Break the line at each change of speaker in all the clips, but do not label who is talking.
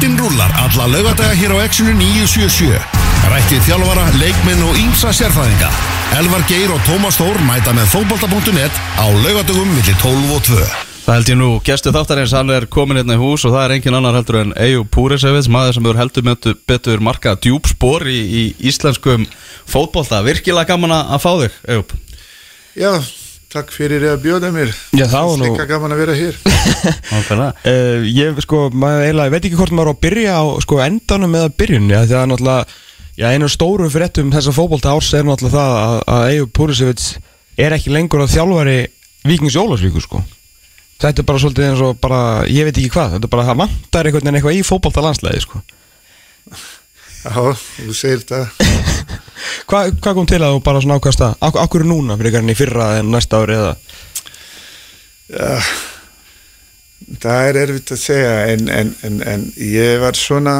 Boltinn rúlar alla lögadaga hér á Exxonu 977. Rættið þjálfara, leikminn og ímsa sérfæðinga. Elvar Geir og Tómas Þór mæta með fótbolta.net á lögadagum millir 12 og 2.
Það held ég nú, gestu þáttarins, hann er komin hérna í hús og það er engin annar heldur en Eyjú Púrisevits, maður sem hefur heldur með betur markað djúpspor í, í íslenskum fótbolta. Virkilega gaman að fá þig, Eyjú.
Já, takk fyrir að bjóða mér.
Já, það var nú-
Slikka gaman að vera hér.
Uh, ég sko, maður veit ekki hvort maður á að byrja á sko, endanum eða byrjunni af því að náttúrulega, já, einu stóru fréttum þessa fótbolta árs er náttúrulega það að, að Eyjur Púrisevits er ekki lengur að þjálfari Víkings Jólasvíku sko þetta er bara svolítið eins og bara, ég veit ekki hvað þetta er bara, það vantar einhvern veginn eitthvað í fótbolta landslæði sko
Já, þú segir.
Hva, hvað kom til að þú bara svona ákvæmst að ak akkur núna fyrir einhvern í fyrra en næsta ári eða?
Já, það er erfitt að segja en, en, en, en ég var svona,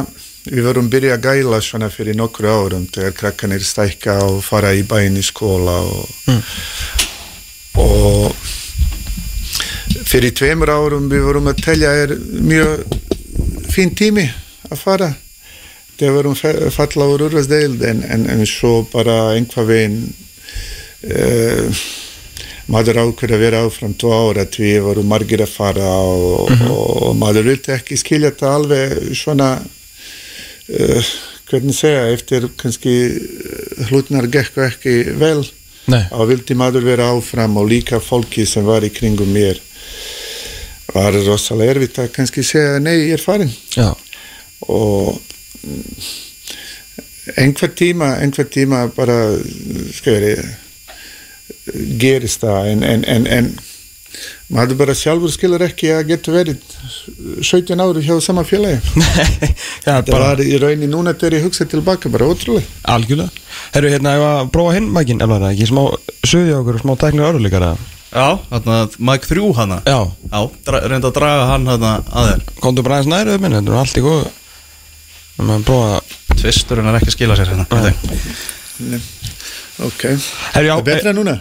við vorum byrja að gæla svona fyrir nokkru árum þegar krakkanir stækka og fara í bæinn í skóla og, og fyrir tveimur árum við vorum að telja er mjög fín tími að fara þegar vorum fe- falla úr úrvarsdeild en, en, en svo bara einhvað veginn uh, maður ákveður að vera áfram tvo ára því voru margir að fara og, og maður vildi ekki skilja þetta alveg svona uh, hvernig segja, eftir kannski eh, hlutnar gekk ekki vel
Nei.
og vildi maður vera áfram og líka fólki sem var í kringum mér var rosalega erfitt að kannski segja nei, ég er farin.
Já,
og mm, einhver tíma einhver tíma bara skeri, gerist það en, en, en, en maður bara sjálfur skilur ekki að geta verið 17 ári hjá sama félagi.
Já
það
bara
var í rauninni núna þegar ég hugsa tilbaka bara ótrúlega
algjörlega. Herru, hérna, ef að prófa hinn mækin, ef það er ekki? Smá sögja okkur, smá tæknir öruleikara
Já, þarna Mike 3 hana.
Já,
Já, reynda að draga hann hana að þér.
komdu bara aðeins nærið minn, þetta er allt í góð Það maður prófa
Tvisturinn er ekki að skila sér hérna.
Ok,
Herru, já,
það er betra núna?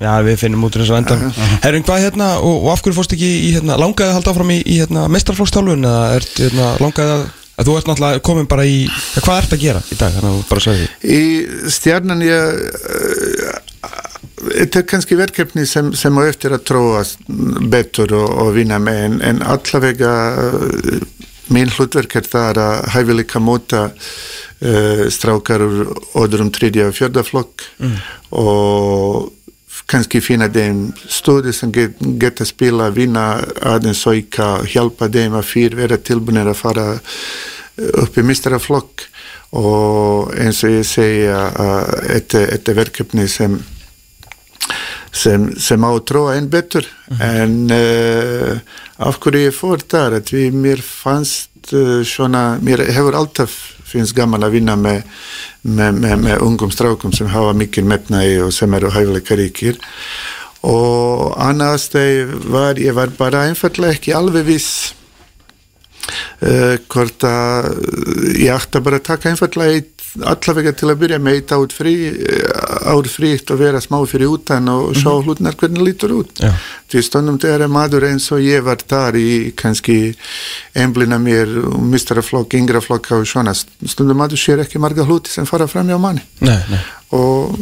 Já, við finnum út úr þessu endan Herru, hvað hérna, og, og af hverju fórst ekki í hérna, langaði að halda áfram í, í hérna, mestrarflokksstálfun eða ert, hérna, langaði að, að þú ert náttúrulega komin bara í, ja, hvað ert að gera í dag, þannig að þú bara sagði því
í stjarnan ég uh, þetta er kannski verkefni sem, sem á eftir að tróa betur og, og vinna með en, en allavega uh, mín hlutverk er það að hæfileika móta uh, strákar úr öðrum tredja og fjörða flokk og kannski finna þeim stöðu sem get, geta spila, vinna aðeins auka, hjálpa þeim að fyrir vera tilbúinir að fara upp í mistraflokk og eins og ég segja að þetta er verkefni sem sem, sem á að tróa einn betur. En uh, af hverju ég fór þar? Að við mér fannst uh, svona, mér hefur alltaf finnst gaman að vinna með, með, með, með ungum strákum sem hafa mikil metnaði og sem eru hæfileika ríkir. Og annars þegar var ég var bara einfallega ekki alveg viss uh, hvort að ég ætti að bara taka einfallega eitt allavega til að byrja með eitt ár frí ár frítt og vera smá fyrir utan og sjá hlutnar hvernig lítur út.
Já.
því stundum þegar er maður eins og ég var þar í kannski emblina mér mistraflokk, yngraflokk og svona stundum maður sér ekki marga hluti sem fara fram hjá manni.
Nei, nei,
og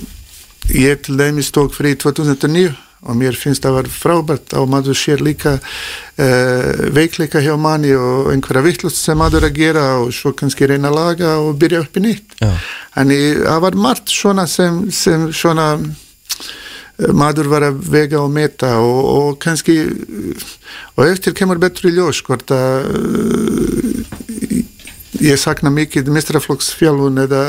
ég til dæmis tók frí 2009 og mér finnst það var frábært og maður sér líka uh, veikleika hjá manni og einhverja vittlust sem maður er að gera og svo kannski reyna að laga og byrja upp í nýtt.
Já.
en ég- það var margt svona sem, sem svona eh, maður var að vega og meta og, og kannski og eftir kemur betur í ljós hvort að eh, ég sakna mikið mistraflokksfjálfun eða,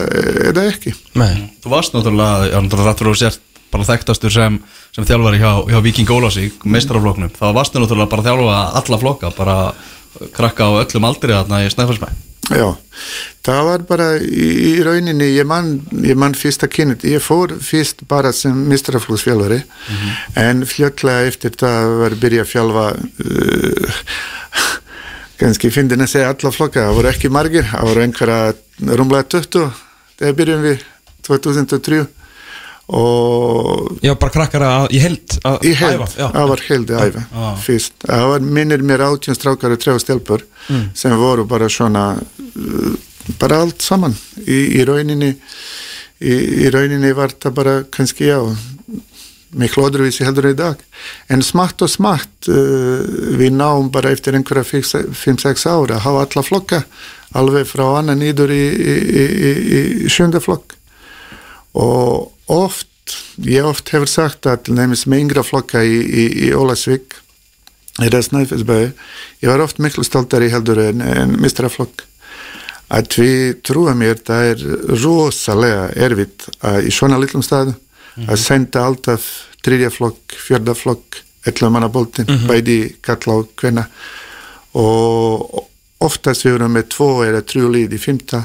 eða ekki.
Nei.
Þú varst náttúrulega, já, náttúrulega rættur og sért bara þekktastur sem, sem þjálfari hjá, hjá Viking Ólásík, meistarafloknum þá varstu náttúrulega bara að þjálfa alla flokka bara krakka á öllum aldri þarna í Snæfellsbæ.
Já, það var bara í, í rauninni, ég man, ég man fyrsta kynnet, ég fór fyrst bara sem mistraflóksfjálfari en fljótlega eftir það var að byrja að fjálfa uh, kannski fyndin að segja alla flokka, það voru ekki margir, það voru einhverja rúmlega 20 þegar byrjum við 2003 og
Já, bara krakkar að, í held að
í held, það var held að æfa
Já.
fyrst, það var minnir mér átjón strákar og trefn stelpur
Mm.
sem voru bara svona uh, bara allt saman. Í, í rauninni í, í rauninni var það bara kannski já miklu öðruvísi heldur í dag. En smátt og smátt uh, við náum bara eftir einhverja 5-6 ára að hafa alla flokka alveg frá annan nýður í, í, í, í, í sjönda flokk. Og oft ég oft hefur sagt að til nefnis með yngra flokka í, í, í Ólasvík eða Snæfellsbæði ég var oft miklu stoltari heldur en, en mistraflokk að við trúa mér það er rosalega erfitt að í svona litlum staðu að senda alltaf þriðja flokk, fjörða flokk ætla manna boltin, bæði kalla og hvenna og oftast við erum með tvo eða trjú líð í fymta,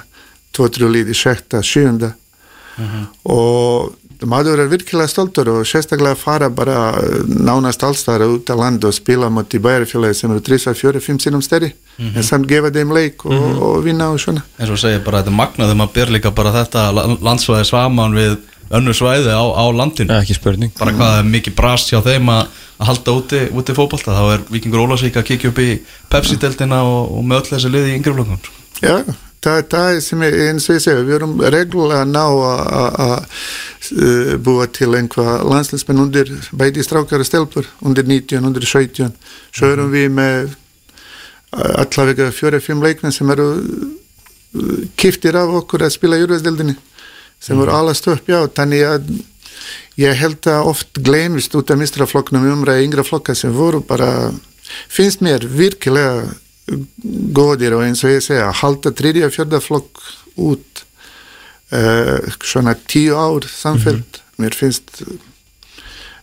tvo trjú líð í sjækta, sjönda og maður er virkilega stoltur og sérstaklega fara bara nánast allstæðar út á land og spila mot í bæjarfélagi sem eru 3-4-5 sinum stærri. En samt gefa þeim leik og, og vinna og svona.
Eins og segir bara þetta magnað þegar maður ber líka bara þetta la- landsvæði svaman við önnu svæði á, á landinu.
Ekki spurning.
Bara hvað er mikið brast hjá þeim að, að halda úti, úti fótbolta? Þá er Víkingur Ólafsvík að kikja upp í Pepsi-deltina og, og með öll þessi liði í yngri flokkum.
Já, það, það er sem ég, eins og ég segja, við erum reglulega að ná að- að að, uh, búa til einhvað landslæsmenn undir bæði strákar og stelpur, undir 19, undir 17 svo erum við með allavega fjóra-fimm leikmenn sem eru uh, kiftir af okkur að spila í júruðsdeldinni sem voru allast upp, já, þannig að ég held að oft glemist út af mistraflokknum umræði yngra flokka sem voru bara finnst mér virkilega góðir og eins og ég segja halda þriðja fjörða flokk út uh, svona tíu ár samfélg mér finnst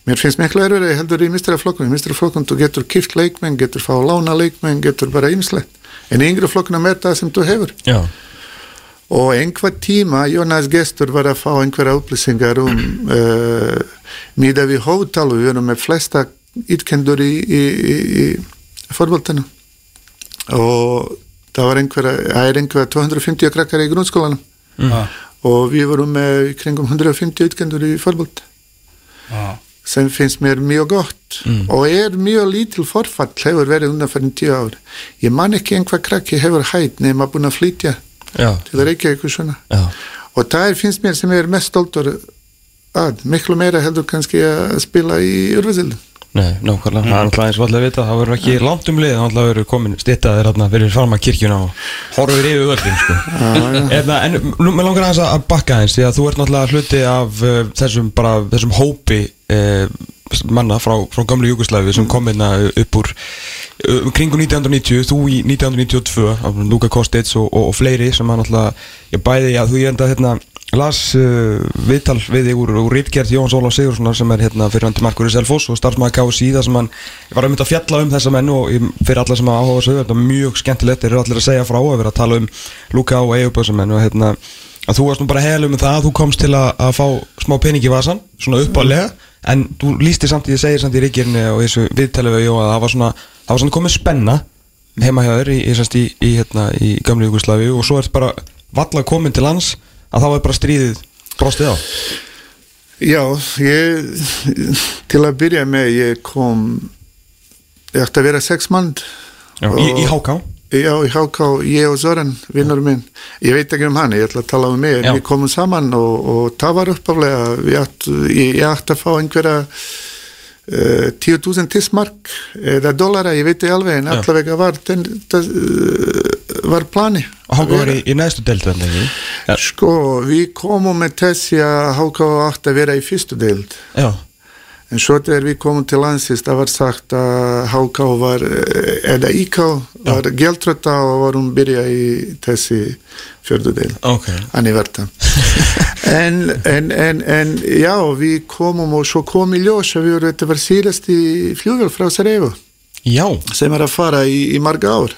mér finnst miklu erfið heldur í mistraflokknum í mistraflokknum þú getur kipt leikmenn getur fá lána leikmenn, getur bara ýmislegt. En í yngra flokknum er það sem þú hefur.
Já,
og einhver tíma Jónas Gestur var að fá einhverja upplýsingar um uh, miða við hóftalu við erum með flesta ytkendur í, í, í, í fórbóltanu og það var einhverja það er einhverja 250 krakkar í grunnskólanum.
Mm.
og við vorum með í kringum 150 ytkendur í fórbólt sem finnst mér mjög gott. Og er mjög lítil forfall hefur verið undanfærin tíu ár. Ég man ekki einhver krakki hefur hætt nema búin að flytja
já,
til að reykja eitthvað svona.
Já.
Og það er, finnst mér sem ég er mest stoltur að, miklu meira heldur kannski að spila í urvazildin
Nei, nákvæmlega, það er alltaf eins og allir vita það verður ekki langt um lið, það alltaf verður komin stittaðir hérna fyrir farma kirkjuna og horfir yfir völdin sko. Eða, en nú með langar aðeins að bakka eins því að þú ert náttúrulega hluti af uh, þessum, bara, þessum hópi uh, manna frá, frá gamlu Júgoslavi sem kom hérna upp úr uh, kringu 1990, þú í 1992 af Luka Kostic og, og, og fleiri sem að náttúrulega, ég bæði að þú ég enda hérna las uh, viðtal við þig úr, úr Ritgert Jóns Ólaf Sigurssonar sem er hérna fyrir hann til Markur í Selfoss og starfsmæði KSI þar sem hann ég var að mynda að fjalla um þessa menn og fyrir alla sem að áhuga þessu þetta er mjög skemmtilegt, þeir eru allir að segja frá að vera að tala um Luka og Euböðsamenn og hérna að þú varst nú bara heilum með það að þú komst til að, að fá smá pening í vasan svona uppálega en þú lísti samt í segir samt í Ritgerni og þessu viðtali við Jó að það var svona, það var svona komið spenna heima hjá þér í, í, í, hérna, í gamlu Júgoslavi og svo ert bara valla komin til lands að þá er bara stríðið brostið á
Já, ég, til að byrja með, ég kom, ég ætti að vera sex mann.
í, í Háká
Já, í Háká, ég og Zoran, vinnur minn. Ég veit ekki um hann, ég ætla að tala um mig, en
Já.
við komum saman og, og það var ætti, ég, ég ætti að fá einhverja uh, 10.000 tismark eða dollara, ég veit ekki alveg, en
Já.
allavega var, ten, það, uh, var plani.
og Háká var í, í verði ekki ja.
Sko, við komum með þessi að Háká átti að vera í fyrstu deild.
já,
En svo þegar við komum til landsins, það var sagt að HK var, eh, eða IK var gæltrötta og varum byrja í þessi fjörðu del.
ok
Hann er verða. en, en, en, en já, við komum og svo kom í ljós að við vorum, þetta var síðast í fljóðvel frá Sarajevo
já,
sem er að fara í, í marga ár.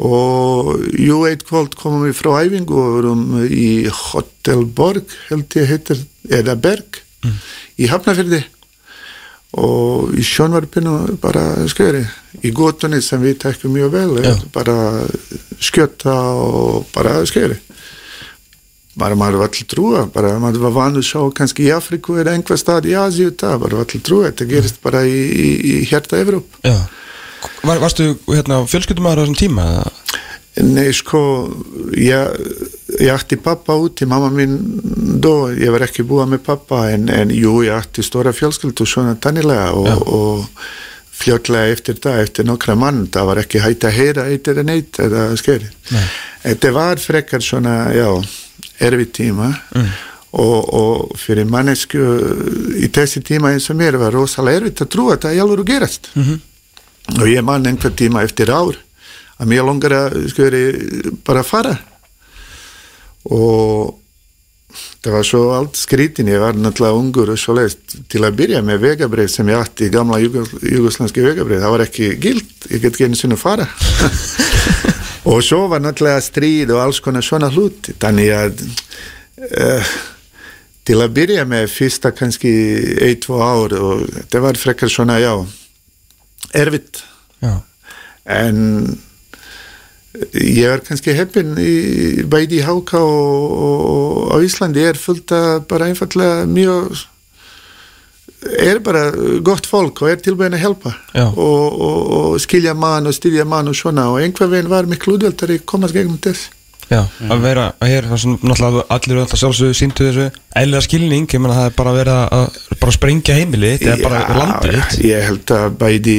Og jú, eitt kvöld komum við frá æfingu og vorum í Hotel Borg, held ég heitir, eða Berg, í Hafnafjörði og í sjónvarpinu bara skjöri í gótunni sem við tekkum mjög vel
Já.
bara skjötta og bara skjöri bara maður var allir trúa, bara maður var vanu að sjá kannski í Afriku eða einhver stað í Asíu það, bara var allir trúa, þetta gerist bara í, í, í hérta Evróp.
Já Var, Varstu hérna, fjölskyldumæður á þessum tíma?
Nei, sko, ég, ég ætti pappa úti, mamma mín dó, ég var ekki búið með pappa, en, en jú, ég ætti stóra fjölskyldu svona tannilega og,
Já.
og fljótlega eftir það, eftir nokkra mann, það var ekki hægt að heyra eitt eða neitt eða skeri. Þetta var frekar svona, já, erfið tíma og, og fyrir mannesku í þessi tíma eins og mér var rosalega erfitt að trúa að það alveg gerast. Og ég man einhver tíma eftir ár að mér langar að skori bara fara. Og það var svo allt skrítin, ég var náttúrulega ungur og svo leist til að byrja með vegabrið sem ég átti, gamla jugos, jugoslandski vegabrið, það var ekki gild, ég get ekki einu sinni fara og svo var náttúrulega stríð og alls konar svona hlut þannig að uh, til að byrja með fyrsta kannski ein, tvo ár og það var frekar svona, já erfitt. En ég er kannski heppin í, bæði í Háka og, og á Íslandi er fullt að bara einfallega mjög er bara gott fólk og er tilbúin að hjálpa
Já.
og, og, og skilja mann og styrja mann og svona. Og einhver veginn var miklu útvöldar í komast gegnum þess
Já, að vera að hér, náttúrulega allir alltaf sjálfsögðu síndu þessu. Eðlilega skilning, ég menna það er bara verið að bara sprengja heimilið, þetta er bara landið
ég held að bæði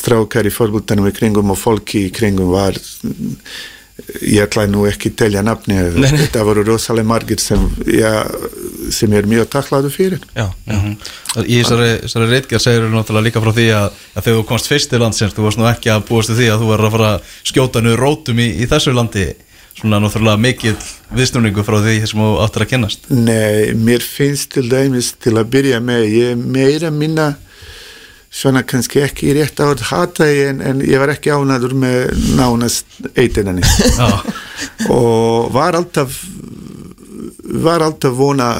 strákar í fórbútanum í kringum og fólki í kringum var ég ætlaði nú ekki telja nafni þetta voru rosalega margir sem, ja, sem ég er mjög taklaðu fyrir.
Já, já,
Í þessari, þessari reitgerð segir þú náttúrulega líka frá því að, að þegar þú komst fyrst til landsins þú varst nú ekki að búast því að þú verður að fara að skjóta niður rótum í, í þessu landi svona náttúrulega mikill viðsnúningu frá því sem þú áttir að kennast
Nei, mér finnst til dæmis til að byrja með, ég er meira minna svona kannski ekki í rétt átt hata ég en, en ég var ekki ánaður með nánast eitinani og var alltaf var alltaf vona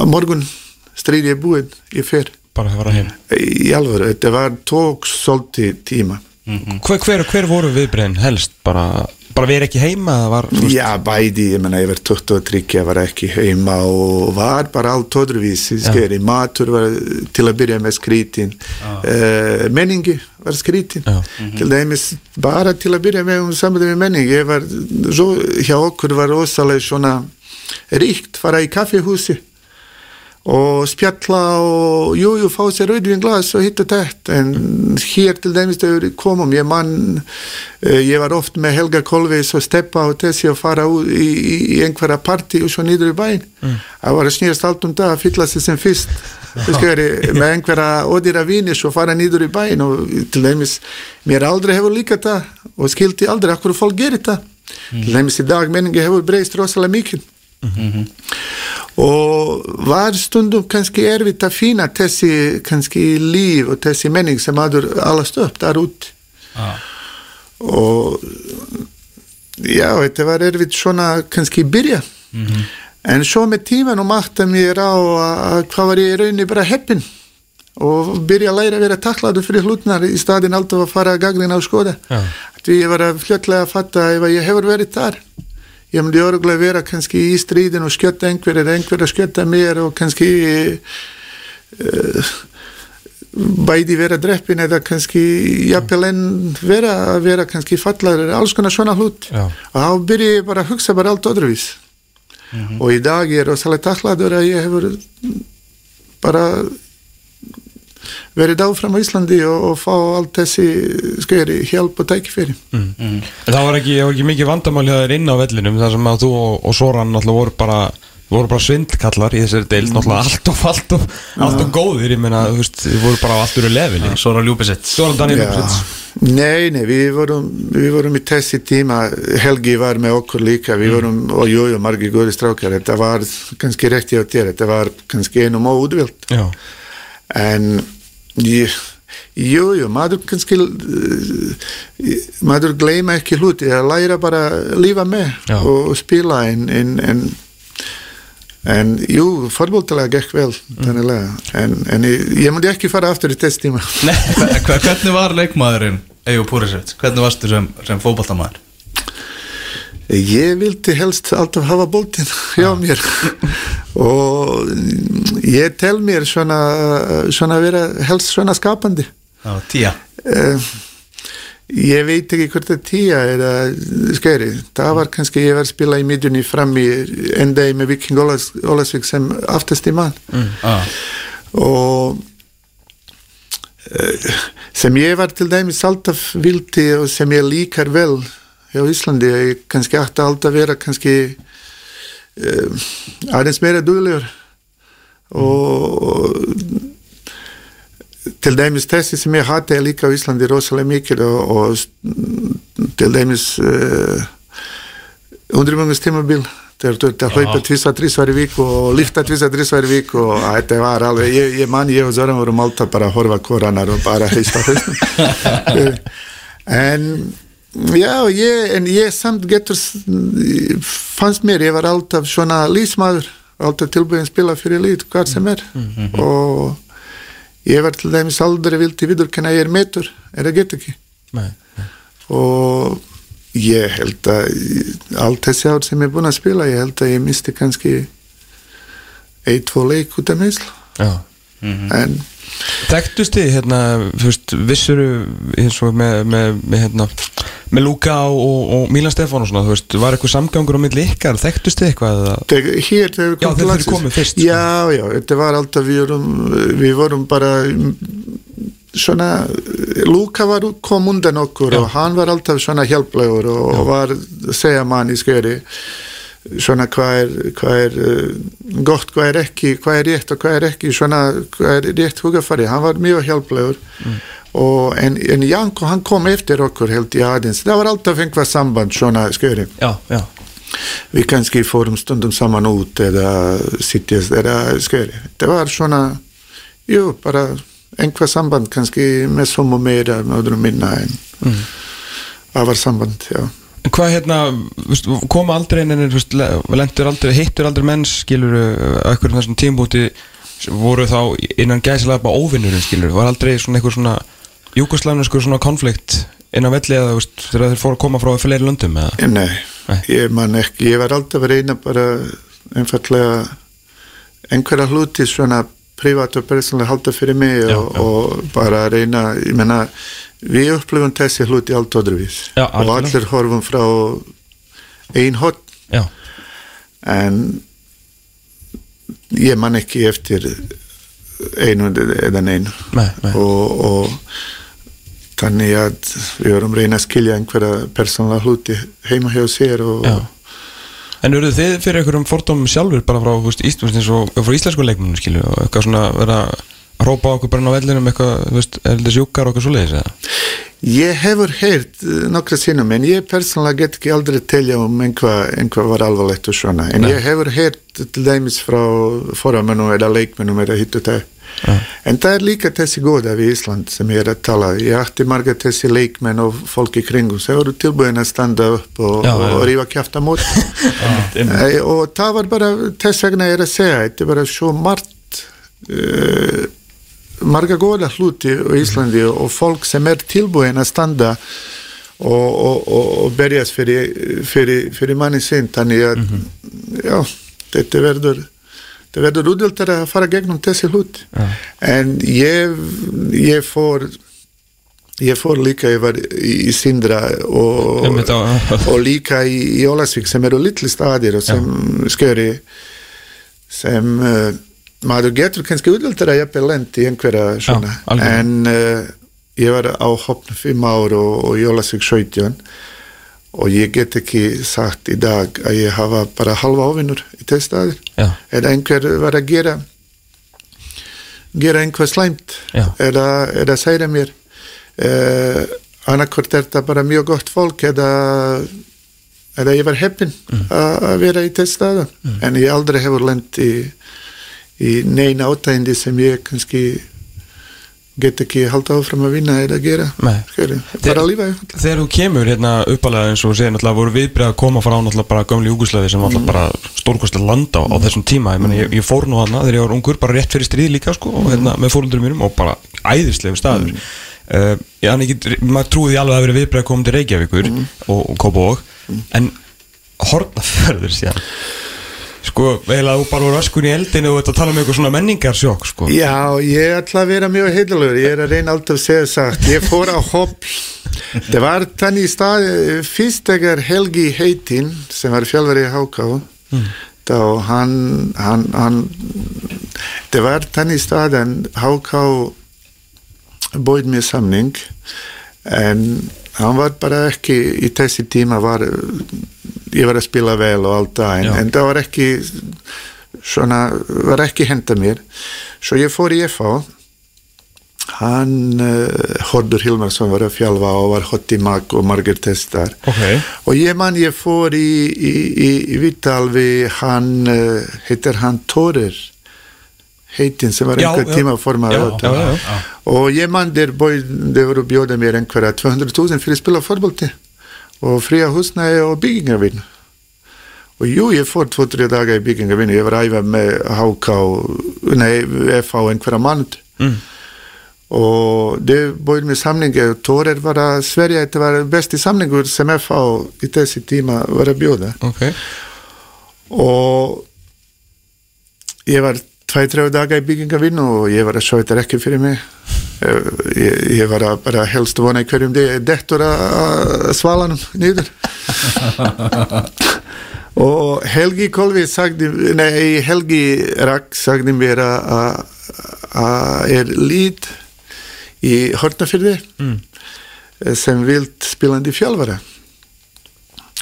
að morgun stríði búinn, ég fer
bara að fara heim.
í alvöru, þetta var tók svolítið tíma
Hver, hver, hver voru viðbreyðin helst? Bara, bara erum ekki heima? Það var,
Já, bæði, ég menna, ég var 23, ég var ekki heima og var bara allt öðruvísi, skeri, matur var til að byrja með skrítin, uh, menningi var skrítin,
Já.
til dæmis bara til að byrja með um samvæði með menning, ég var, svo, hjá okkur var rosalega svona ríkt, fara í kaffihúsi og spjalla og jú, jú, fá sér rauðvin glas og hitt og tætt en hér til dæmis þegar við komum ég mann, uh, ég var oft með Helga Kolveis og Steppa og þessi og fara út í, í, í einhverja parti og svo nýður í bæinn. Það var að snýrast allt um það að fylla sig sem fyrst. Þú skeri, með einhverja ódýra víni svo fara nýður í bæinn og til dæmis mér aldrei hefur líka það og skildi aldrei akkur fólk gerir það. Til dæmis í dag menningi hefur breyst rosalega mikið og var stundum kannski erfitt að finna þessi kannski líf og þessi menning sem aður allast upp þar út.
Já,
og já, þetta var erfitt svona kannski byrja en svo með tímanum átta mér á að hvað var ég í rauninni bara heppin og byrja að læra að vera taklaður fyrir hlutnar í staðin alltaf að fara að gagnina á skoða.
Já.
því ég var að fljótlega að fatta ef að ég hefur verið þar ég myndi örgulega vera kannski í stríðin og skjötta einhver eða einhver að skjötta mér og kannski uh, bæði vera dreppin eða kannski jafnvel en vera að vera kannski fallar alls konar svona hlut.
Já.
og þá byrja ég bara að hugsa bara allt öðruvís og í dag ég er rosalega taklaður að ég hefur bara verið áfram á Íslandi og, og fá allt þessi skeri hjálp og tækifæri.
En það var ekki, það var ekki mikið vandamál hjá þér inn á vellinum þar sem að þú og, og Soran náttúrulega voru bara voru bara svindkallar í þessari deild náttúrulega allt of, allt of, allt of góðir ég meina, þú veist, þið voru bara á allt úr leveli
Sora Ljúbisitt
Soran Daniel Ljómsvits
Nei, nei, við vorum, við vorum í þessi tíma, Helgi var með okkur líka, við vorum, og jú, jú, margir góði strákar, þetta var kannski rekti á þér, þetta var kannski einum óudvilt,
Já,
en ég, jú, maður kannski, uh, maður gleyma ekki hluti, að læra bara lífa með
Já.
og, spila, en, en, en, en jú, fórbóltalega gekk vel, þannig en, en ég, ég myndi ekki fara aftur í þess tíma.
Nei, hva- hvernig var leikmaðurinn Eyjó Púrisveit? Hvernig varstu sem, sem fótballtamaður?
Ég vildi helst alltaf hafa boltinn hjá mér og ég tel mér svona, svona vera helst svona skapandi.
Já, tíja
Uh, ég veit ekki hvort það tíja eða skeri. Það var kannski ég var að spila í midjunni fram í enda með Viking Ólas, Ólasvík sem aftast í mann
Já,
og uh, sem ég var til dæmis alltaf vildi og sem ég líkar vel hjá Íslandi ég kannski ætti alltaf vera kannski uh, aðeins meira duglegur. Og til dæmis þessi sem ég hati líka á Íslandi rosalega mikið og, og til dæmis uh, undrumungustímabil þegar þú ert að hlaupa tvisa, trísvar í vik og lifta tvisa, trísvar í vik og að þetta var alveg, ég, ég man ég og Zoran vorum alltaf bara að horfa hvort annar og bara heist á hausnum en já, ég, en ég samt getur fannst mér, ég var alltaf svona lísmaður, alltaf tilbúin að spila fyrir lít, hvað sem er. Og ég var til dæmis aldrei vildi viðurkenna ég er metur, er það get ekki?
Nei, nei.
og ég held að allt þessi ár sem ég er búin að spila ég held að ég misti kannski eitt, tvo leik út af meðsl
Já.
en
Þekktust þið, hérna, þú veist, vissuru eins og með, með, með hérna, með Luka og, og Milan Stefán og svona, þú veist, var eitthvað samgangur á milli ykkar, þekktust þið eitthvað?
Þegar, hér þegar við
Já,
komum til
þegar þeir
landsins.
komu fyrst, sko.
Já, já, þetta var alltaf við vorum, við vorum bara svona Luka var kom undan okkur og hann var alltaf svona hjálplegur og, og var segja mann í skeri svona hvað er, hvað er uh, gott, hvað er ekki, hvað er rétt og hvað er ekki, svona hvað er rétt hugafari, hann var mjög hjálplegur og en, en Janko hann kom eftir okkur helt í aðeins, það var alltaf einhvað samband svona skeri
Já, já.
vi kannski fórum stundum saman út eða sittjast eða skeri. Det var svona, jú, bara einhver samband kannski með og meira með öðrum minna en það var samband, já.
Hvað hérna, veist, koma aldrei inn lendur aldrei, hittur aldrei menn, skilur, eitthvað þessum tímbúti voru þá innan gæsilega bara óvinnurinn, skilur, var aldrei svona eitthvað svona júkoslæfniskur svona konflikt inn á velli eða, þegar þeir fóru að koma frá fleiri löndum eða?
Nei,
Nei.
ég man ekki, ég var alltaf að reyna bara einfallega einhverja hluti svona privat og persónulega halda fyrir mig
Já,
og,
já.
og bara reyna, ég menna við upplifum þessi hluti allt öðruvís
Já,
og
algjörlega.
allir horfum frá ein hot
Já,
en ég man ekki eftir einu eða neinu
nei, nei.
og, og þannig að við vorum að reyna að skilja einhverja persónulega hluti heima hjá sér og
Já. En eru þið fyrir einhverjum fordómum sjálfur bara frá, þú veist, Ísl, þú veist, eins og frá íslensku leikmunum, skilju, og eitthvað svona vera að hrópa okkur bara á vellinum eitthvað, þú veist, er þetta sjúkar og eitthvað svoleiðis eða?
ég hefur heyrt uh, nokkra sinnum en ég persónulega get ekki aldrei telja um einhvað einhva var alvarlegt og svona en
Nei.
ég hefur heyrt til dæmis frá foramennum eða leikmennum eða hitt og það en það er líka þessi góða við Ísland sem ég er að tala. Ég ætti marga þessi leikmenn og fólk í kringum. Sem voru tilbúin að standa upp og,
Já, já.
og rífa kjafta mót Nei, og það var bara þess vegna ég er að segja þetta er bara svo margt uh, marga góða hluti á Íslandi og fólk sem er tilbúin að standa og, og, og, og berjast fyrir, fyrir, fyrir manni sinn. Þannig að já, þetta verður þetta verður útildar að fara gegnum þessi hlut en ég ég fór ég fór líka, ég var í, í Sindra og,
Einmitt á-
og líka í, í Ólasvík sem eru litli staðir og sem skjöri sem uh, maður getur kannski útildar að jafnvel lendi í einhverja svona
algjörlega.
en uh, ég var á hopna fimm ár og, og í Ólasvík 17 og ég get ekki sagt í dag að ég hafa bara halva ofinnur í þess staðir
Já.
eða einhver var að gera gera einhver slæmt.
Já.
eða, eða segja mér uh, annarkvort er það bara mjög gott fólk eða eða ég var heppin að að vera í þess staða en ég aldrei hefur lent í, í neina átægindi sem ég kannski get ekki halda áfram að vinna eða gera
Nei.
Skilur, bara lífa einfallega.
Þegar þú kemur hérna uppalega eins og segir náttúrulega voru viðbrið að koma frá náttúrulega bara gömli Júgoslavi sem náttúrulega bara stórkostlega landa á, á þessum tíma. Ég, meni, ég, ég fór nú hana þegar ég var ungur bara rétt fyrir stríð líka sko og hérna með fóröldurum mínum og bara æðislegu staður. Mm. uh, ég, get, maður trúið því alveg að verið viðbrið að koma til Reykjavíkur og, og Kópavog en hornaförður síðan Sko, eiginlega þú bara voru öskun í eldinu og þetta tala um eitthvað svona menningarsjokk sko.
Já, ég ætla að vera mjög heilur ég er að reyna alltaf að segja sagt ég fór á hopp það var þannig stað fyrst þegar Helgi Heitin sem var fjálfari í Háká mm. þá hann, hann, hann það var þannig stað en Háká bóið mér samning en hann var bara ekki í þessi tíma var ég var að spila vel og allt það en, en það var ekki svona, var ekki henda mér. Svo ég fór í FH hann uh, Hordur Hilmarsson var að fjálfa og var hot í mag og margir testar.
Okay.
og ég man ég fór í, í, í, í Vital við hann uh, heitir hann Tórir heitin sem var einhver tíma formar og ég man þeir voru bjóða mér einhverja 200.000 fyrir að spila fórbólti og fria húsnæði og byggingavinn og jú, ég fór 2-3 dagar í byggingavinn ég var æfa með HK nei, FH einhverja mann mm. og það búið með samlingi Tórer var að sverja þetta var besti samlingur sem FH í þessi tíma var að bjóða.
Okay.
og ég var 2-3 dagar í byggingavinn og ég var að sjá þetta ekki fyrir mig ég, ég var að bara helst vona í hverjum dettur að svalanum nýður og Helgi Kolvi sagði, nei Helgi Rak sagði mér að er lít í Hortnafyrði mm. sem vilt spilandi fjálfara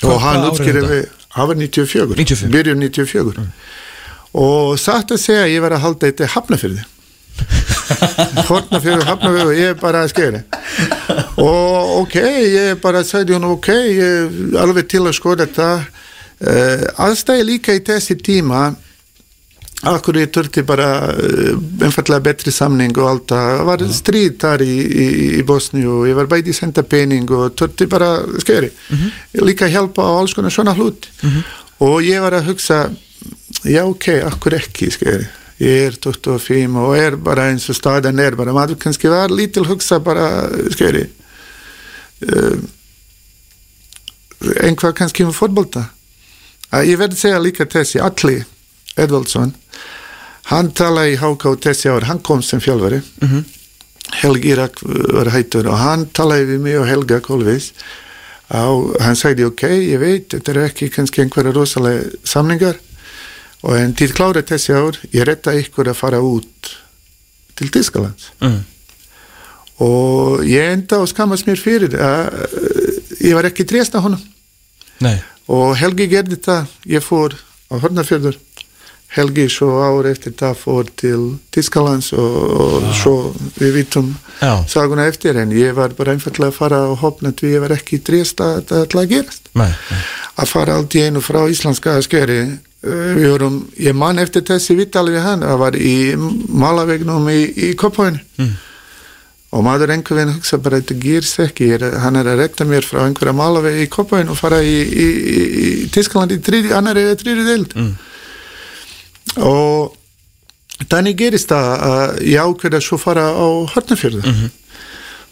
og hann útskýrði hann var 94,
94.
byrjun 94 mm. Og satt að segja ég var að halda þetta hafnafyrði Hortnafjörður, Hafnafjörður, ég er bara að skeri og ok, ég bara sagði hún ok, ég er alveg til að skoða þetta. Uh, aðstæði líka í þessi tíma akkur ég törti bara uh, einfallega betri samning og allt það. Var stríð þar í, í, í Bosni og ég var bæti senda pening og törti bara skeri mm -hmm. líka hjálpa á alls konar svona hlut. -hmm. og ég var að hugsa já ok, akkur ekki skeri ég er 25 og er bara eins og staðan er bara, maður kannski var lítil hugsa bara, skeri uh, einhvað kannski um fótbolta? Uh, ég verði segja líka þessi Alli Edvaldsson hann talaði í Háká þessi ár, hann kom sem fjálfari mm -hmm. Helgi Irak var hættur og hann talaði við mig og Helga Kolvis. Og hann sagði ok, ég veit þetta er ekki kannski einhverja rosalega samlingar og en til klára þessi ár ég retta ykkur að fara út til Tískaland mm. og ég enda og skammast mér fyrir að ég var ekki treyst á honum
Nei.
og Helgi gerði það ég fór á Hornafjörður Helgi svo ár eftir það fór til Tískalands og, og ah. svo við vitum
Já.
saguna eftir en ég var bara einfallega að fara og hopna því ég var ekki treyst að það ætla að gerast
Nei. Nei.
að fara allt í einu frá íslenska skeri við vorum, ég man eftir þessi vittali við hann, það var í malavegnum í, í Koppháinu mm. og maður einhver veginn hugsa bara þetta gýrs ekki, er, hann er að rekta mér frá einhverja malavegi í Koppháinu og fara í, í, í Tískland í tríði, annar eða tríði deild mm. og þannig gerist það að ég ákveða svo fara á Hortnafjörðu mm -hmm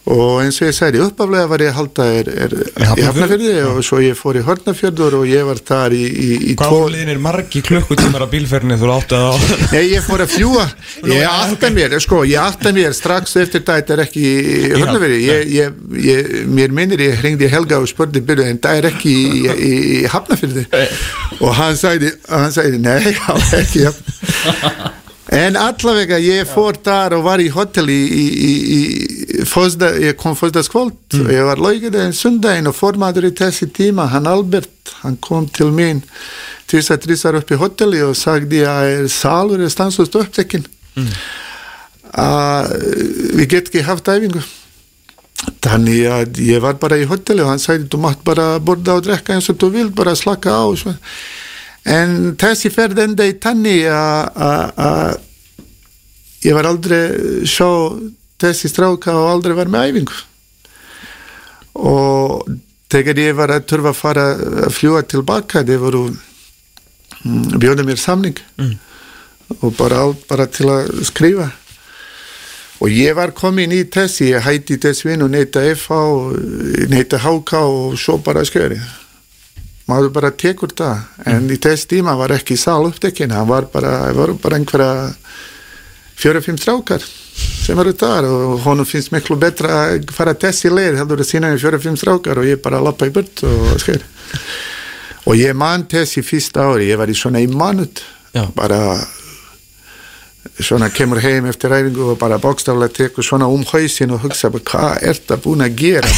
og eins og ég særi uppaflega var ég að halda er, er í Hafnarfjörði og svo ég fór í Hortnafjörður og ég var þar í, í, í
Hvað tvo... liðin er margi klukkutímar af bílferðinni þú átti að á?
Nei, ég fór að fjúa ég átti mér, sko, ég átti mér strax eftir það, þetta er ekki ég, mér minnir ég hringdi Helga og spurði byrju en það er ekki í, í Hafnarfjörði og hann sæði, hann sæði, nei, það er ekki En allavega ég fór þar og var í hotell í, í, í, fyrsta, ég kom fyrstaskvöld mm. og ég var en sundaginn og formadur í þessi tíma, hann Albert, hann kom til mín tvisar, trisar upp í hotelli og sagði að salur er stansust upptekinn mm. að við get ekki haft æfingu. Þannig að ég var bara í hotelli og hann sagði þú mátt bara borða og drekka eins og þú vilt, bara slaka á og svona en þessi ferð enda í tanni að ég var aldrei sjá þessi stráka og aldrei var með æfingu. Og þegar ég var að törfa að fara að fljúa tilbaka þeir voru mm, bjóða mér samning. Mm. og bara bara til að skrifa. Og ég var komin í þessi ég hætti þess vinn og neyta FH og neyta HK og svo bara skjöri maður bara tekur það. En í þess tíma var ekki sál upptekinn hann var bara, var bara einhverja fjóra-fimm strákar sem eru þar og honum finnst miklu betra að fara þessi leið heldur að sína í fjóra-fimm strákar og ég bara lappa í burt og skil. Og ég man þessi fyrsta ári ég var í svona í manut
Já.
bara svona kemur heim eftir ræfingu og bara bókstaflega tekur svona um hausin og hugsa hvað er það búin að gera?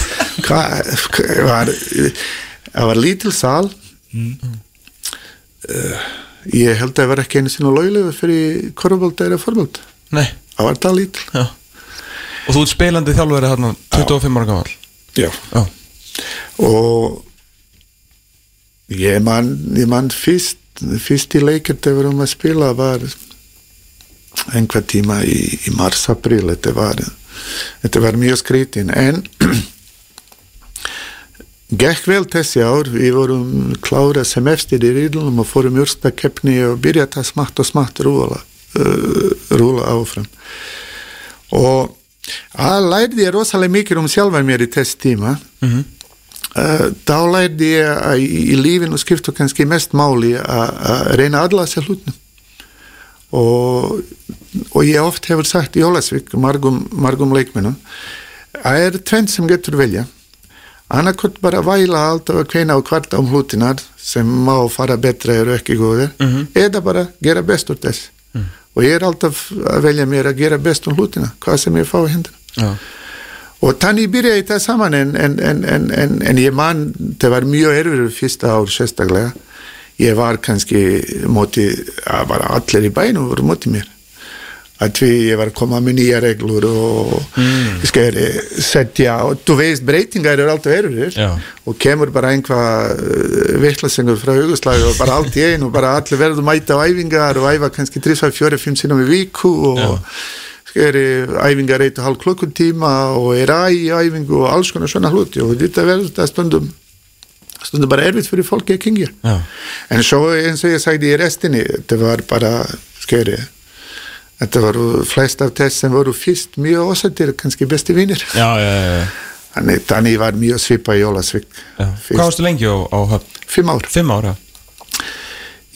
Hvað var það var lítil sal uh, ég held að það var ekki einu sinni löglega fyrir korfbólta eða fórbólta
Nei,
það var það lítil.
Já. Og þú ert spilandi þjálfur þarna 25 ára gammal
já.
Já,
og ég man, ég man fyrst fyrst í leikir þegar við erum að spila var einhver tíma í, í mars-april þetta var, þetta var mjög skrítin en gekk vel þessi ár. Við vorum klára semester í riðlunum og fórum jörsta keppni og byrjaði að smátt og smátt rúla uh, rúla áfram. Og að lærði ég rosalega mikið um sjálfan mér í þessi tíma.
Mhm.
uh, þá lærði ég að í, lífinu skiptu kannski mest máli að reyna að aðla sér hlutnum og, og ég oft hefur sagt í Ólasvík margum, margum leikmennum að er tvent sem getur velja annarkot bara væla alltaf að kveina á kvart um hlutinar sem má fara betra eru ekki góðir. Eða bara gera best úr þess. Og ég er alltaf að velja mér að gera best um hlutina hvað sem ég fá í hendina
já,
og þannig byrjaði það saman en, en, en, en, en, en ég man það var mjög erfur fyrsta ár sérstaklega. Ég var kannski móti að bara allir í bænum voru móti mér að því ég var að koma með nýja reglur og mm. skeri setja og þú veist breytingar eru alltaf erfur
Já.
og kemur bara einhvað vittlasengur frá Jugoslæði og bara allt í einu og bara allir verður mæta á æfingar og æfa kannski 3-4-5 sinum í viku og skeri æfingar eitt og halv klukkutíma og er æ í æfingu og alls konar svona hluti. Og þetta verður þetta stundum stundum bara erfitt fyrir fólki að kingja
já,
en svo eins og ég sagði í restinni þetta var bara skeri þetta voru flest af þess sem voru fyrst mjög ósættir kannski besti vinnir þannig þannig var mjög svipa í Jólasvík
já. Hvað varstu lengi á, á höfn?
fimm ár
Fimm ára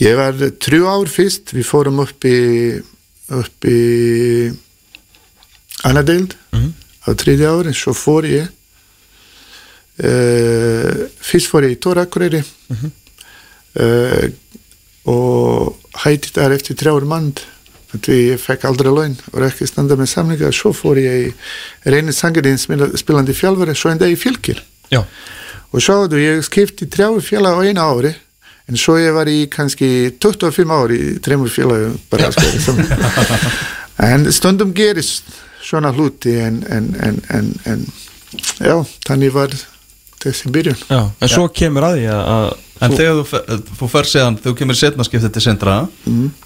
Ég var trjú ár fyrst, við fórum upp í upp í annadeild
Mhm.
á þriðja ári, svo fór ég uh, fyrst fór ég í Tórakureyri
Mhm.
uh, og hætti þar eftir þrjáur mann því ég fekk aldrei laun og er ekki standa með samlinga svo fór ég í reynið sangirinn spilandi fjálfari svo enda í fylgir
Já,
og sjáðu, ég skipti þrjáu félag á eina ári en svo ég var í kannski 25 ári í félagum bara sko, en stundum gerist svona hluti en, en, en, en já, þannig var þessi byrjun.
Já En svo kemur að því að,
En þegar þú, fer, þú fer þegar þú kemur setna skiptið til sendra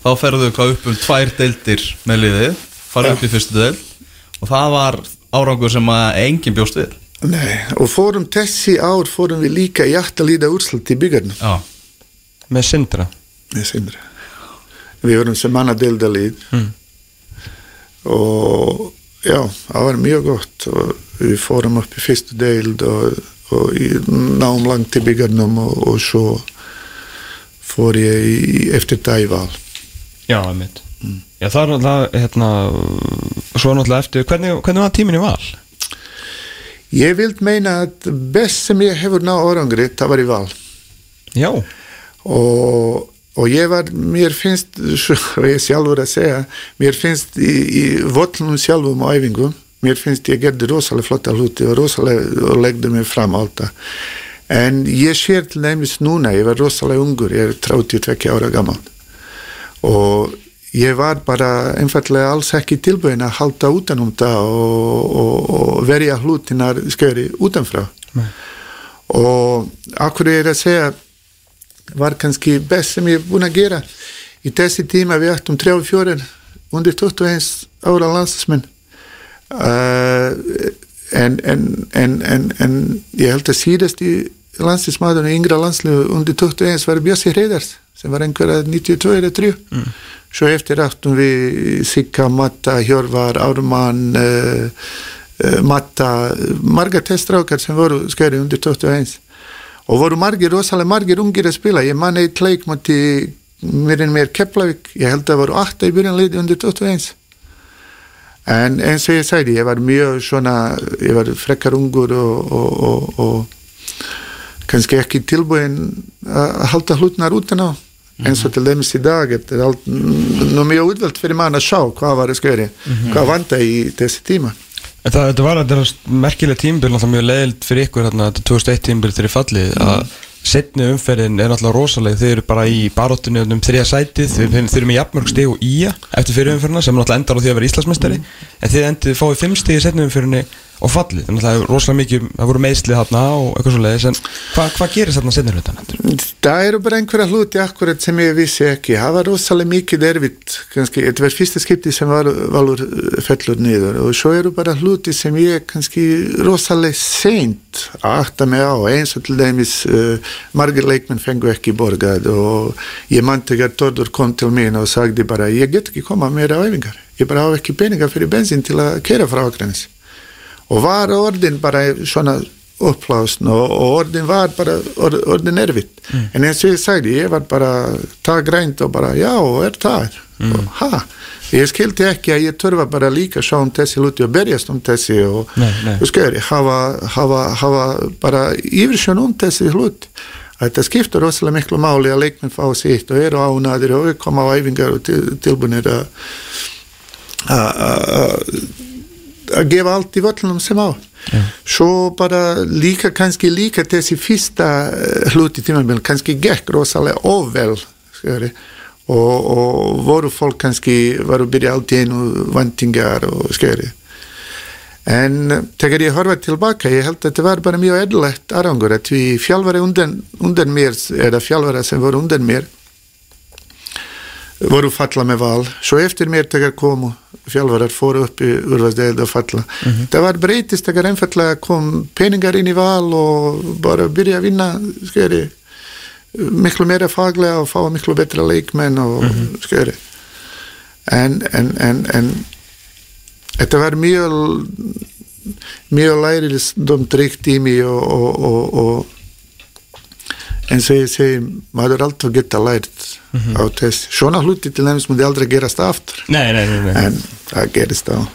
þá ferðu hvað upp um tvær deildir með liðið, farið upp í fyrstu deil og það var árangur sem að enginn bjóst við.
Nei, og fórum þessi ár fórum við líka í aftalíða úrslut í byggarnum
Já,
með syndra
með Sindri við vorum sem manna deildalíð
Mm.
og já, það var mjög gott. Og við fórum upp í fyrstu deild og, og í, náum langt í byggarnum og, og svo fór ég í, eftir það í val
Já, einmitt. Já, það er náttúrulega, hérna Svo náttúrulega eftir, hvernig, hvernig var tíminn í val?
ég vild meina að best sem ég hefur ná orangri það var í val.
Já,
og, og ég var, mér finnst og ég sjálfur að segja mér finnst í, í völlunum sjálfum og æfingum, mér finnst ég gerði rosalega flotta hluti og rosalega og legði mig fram alltaf en ég sér til nefnis núna, ég var rosalega ungur, ég er 32 ára gammal og ég var bara einfallega alls ekki tilbúin að halda utanum það og, og, og verja hlutinar skeri utanfrá.
Nei.
og akkur er að segja var kannski best sem ég er búin að gera? Í þessi tíma við ættum 34 undir 21 ára landsmenn uh, en, en, en, en, en ég held að síðast í landslismadun í yngra landslegu undir 21 var Björsi Hreidars sem var einhverja 92 eller 3 mm. svo eftir áttum við Sikka, Matta, Hjörvar, Ármann uh, uh, Matta marga testrákar sem voru skeri undir 21 og voru margir, rosalega margir ungir að spila. Ég man eitt leik moti mér en mér Keflavík, ég held að það voru 8 í byrjanleiti undir 21 en eins og ég sagði, ég var mjög svona, ég var frekkar ungur og, og, og, og kannski ekki tilbúin að halda hlutnar utan á. Eins og til dæmis í dag þetta er allt, nú mjög útvöld fyrir mann að sjá hvað var að sköri hvað vanda í þessi tíma.
Það, þetta var þetta merkilega tímbil náttúrulega mjög leiðild fyrir ykkur þarna, þetta 2001 tímbil þegar fallið að setni umferðin er náttúrulega rosalega þeir eru bara í baróttunni um þrija sætið. Þeir, þeir eru með jafnmörg steg og ía eftir fyrir umferðina sem náttúrulega endar á því að vera Íslandsmeistari. En þið endið fáið fimm steg í setni umferðinni og fallið, þannig að það er rosalega mikið það voru meðslið þarna og eitthvað svo leiðis en hvað hva gerist þarna setni hlutan?
Það eru bara einhverja hluti akkurat sem ég vissi ekki. Það var rosalega mikið erfitt kannski, þetta var fyrsta skipti sem var, valur fellur niður. Og svo eru bara hluti sem ég kannski rosalega seint að akta mig á. Eins og til dæmis uh, margir leikmenn fengu ekki borgað og ég mann þegar Tordur kom til mín og sagði bara ég get ekki koma meira á æfingar. Ég bara hafa ekki peningar fyrir bensin til að kera frá Akranis og var orðin bara svona upplásn og, og orðin var bara or, orðin erfitt. Mm. en eins og ég sagði, ég var bara það grænt og bara, já, er það mm. og ha, ég skildi ekki að ég törfa bara líka sjá um þessi luti og berjast um þessi og skeri, hafa, hafa, hafa bara yfirsjón um þessi hlut. Þetta skiptur rosalega miklu máli að leikminn fá sitt og eru ánadir og koma á æfingar og til, tilbunir að að gefa allt í völlunum sem á. Ja. svo bara líka kannski líka þessi fyrsta hluti tímafél kannski gekk rosalega óvel skari, og, og voru fólk kannski varu byrja allt í einu vantingar og skari en þegar ég horfa tilbaka ég held að þetta var bara mjög edlegt arangur að við fjálfari undan, undan mér eða fjálfara sem voru undan mér voru falla með val. Svo eftir mér þegar komu fjálfarar fóru upp í urvarsdeild og falla mm -hmm. það var breytist þegar einfallega kom peningar inn í val og bara byrja að vinna skeri miklu meira faglega og fá miklu betra leikmenn og mm -hmm. skeri en, en, en, en þetta var mjög mjög læriðstum tryggt tími og, og, og, og eins og ég segi maður alltaf geta lært mm -hmm. á þess svona hluti til nefnist múið aldrei gerast aftur.
Nei, nei, nei,
en það gerist á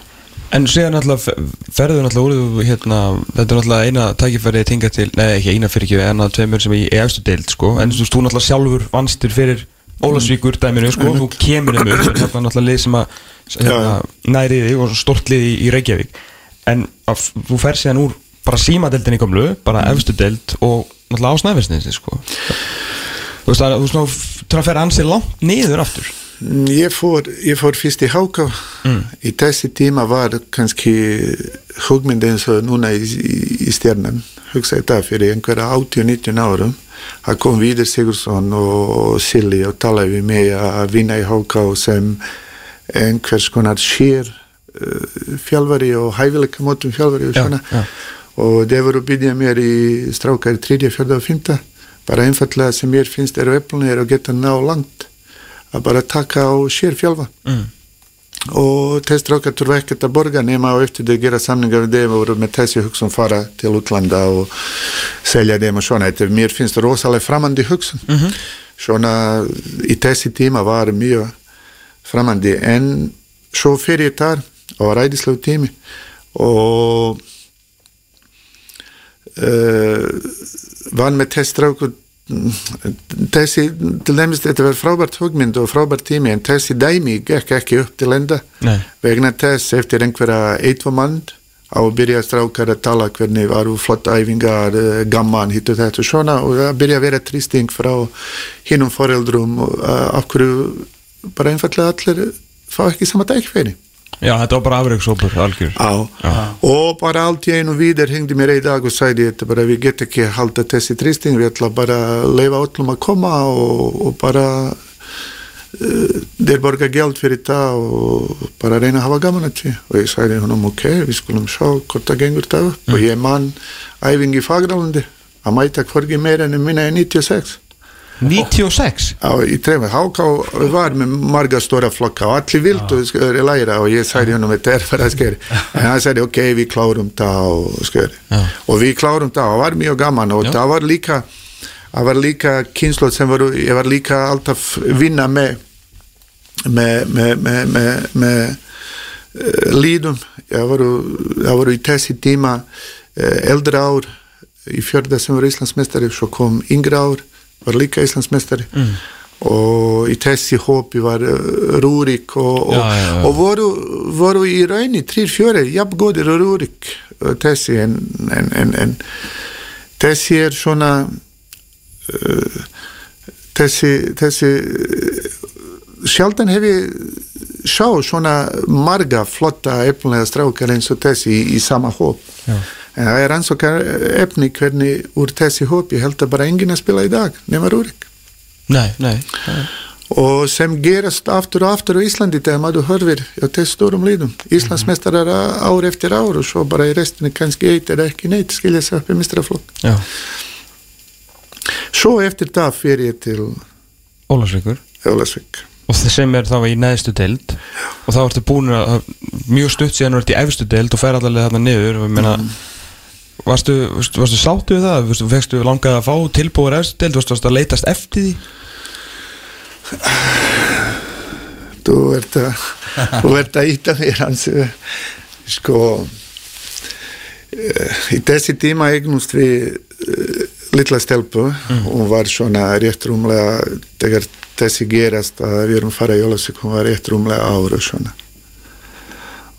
En síðan náttúrulega ferður náttúrulega úr hérna, þetta er náttúrulega eina tækifærið tinga til, nei ekki eina fyrir ekki en að tveimur sem er í efstu deild sko. En þú þú náttúrulega sjálfur vanstir fyrir Ólasvíkur dæminu sko, þú kemur upp þetta er náttúrulega lið sem að hérna, næriði og stort lið í, í Reykjavík. En að, þú fer síðan úr bara símadeildin í komlu, bara efstu deild og náttúrulega á snæfisniðinni sko. Þú veist að þú veist að fer ansið langt niður aftur.
Ég fór, ég fór fyrst í Háká. Mm. í þessi tíma var kannski hugmyndin og núna í, í, í stjarnan. Hugsaði það fyrir einhverja 80-90 árum það kom Víður Sigursson og Silli og talaði við mig að vinna í Háká sem einhvers konar sér fjálfari og hæfileika mótum fjálfari og svona. ja, ja. Og þeir voru byggja mér í strákar 3, 4 og 5 bara einfallega sem mér finnst eru öflunir og geta ná langt að bara taka á sér fjálfa mm. og þess strákar þurfa ekkert að borga nema og eftir þau gera samningar við þeim og með þessi hugsun fara til útlanda og selja þeim og svona þetta mér finnst rosalega framandi hugsun mm -hmm. svona í þessi tíma var mjög framandi en svo fyrir þar og ræðislega tími og vann með teststrákur þessi, til dæmis þetta var frábært hugmynd og frábært tími en þessi dæmi gekk ekki upp til enda Nei. vegna þess eftir einhverja eitvomann á að byrja strákar að tala hvernig varu flott æfingar, eh, gamman, hitt og þetta og svona og það byrja að vera tristing frá hinnum foreldrum og uh, af hverju bara einfallega allir fá ekki sama dækfeini
Já, þetta var bara afreiksópur, algjör.
Já, Já. og bara allt í einu viðar hengdi mér einn dag og sæði þetta bara við getum ekki halda þessi tristing við ætla bara að leifa öllum að koma og, og bara uh, þeir borga gæld fyrir það og bara reyna að hafa gaman að því. Og ég sæði húnum ok, við skulum sjá hvort það gengur það upp. Mm. og ég mann æfing í fagrálandi að mæta hvorki meira enn minna en 96
96?
Já, í trefum. Háká var með marga stóra flokka og allir vildu læra og ég sagði húnum þetta er fyrir að skeri. En hann sagði ok, við klárum það og skeri. Og við klárum það og var mjög gaman og það var líka það var líka kynnslóð sem var, ég var líka alltaf vinna með með, með, með, með uh, lídum ég var, ég var í þessi tíma uh, eldra ár í fjörða sem var Íslandsmestari svo kom yngra ár, var líka Íslandsmestari mm. og í þessi hópi var uh, Rúrik og, og,
Já, já, já.
og voru, voru í raunni þrýr fjöri, jafn góðir og Rúrik uh, þessi en, en, en, en þessi er svona uh, þessi þessi uh, sjaldan hef ég sjá svona marga flotta efnilega strákar eins og þessi í, í sama hóp
Já.
En það er ansókar efni hvernig úr þessi hóp ég held að bara enginn að spila í dag nema Rúrik.
Nei, nei, nei.
og sem gerast aftur og aftur á Íslandi þegar maður horfir á þessu stórum líðum Íslandsmestarar ár eftir ár og svo bara í restinu kannski eitt eða ekki neitt skilja sig upp í mistraflokk
Já,
svo eftir það fyrir ég til
Ólasvíkur
Jólasvík
og það sem er þá í neðstu deild. Og þá ertu búin að mjög stutt síðan þú ert í efstu deild og fer allavega þarna niður. Og ég meina varstu, varstu, varstu sáttu við það, varstu, fegstu langað að fá tilbúið efstu deild, varstu, að leitast eftir því?
Þú ert að þú ert að íta mér hans. Sko eh, í þessi tíma eignumst við uh, litla stelpu hún var svona rétt rúmlega þegar þessi gerast að við erum fara í Jólasvík hún var rétt rúmlega ára svona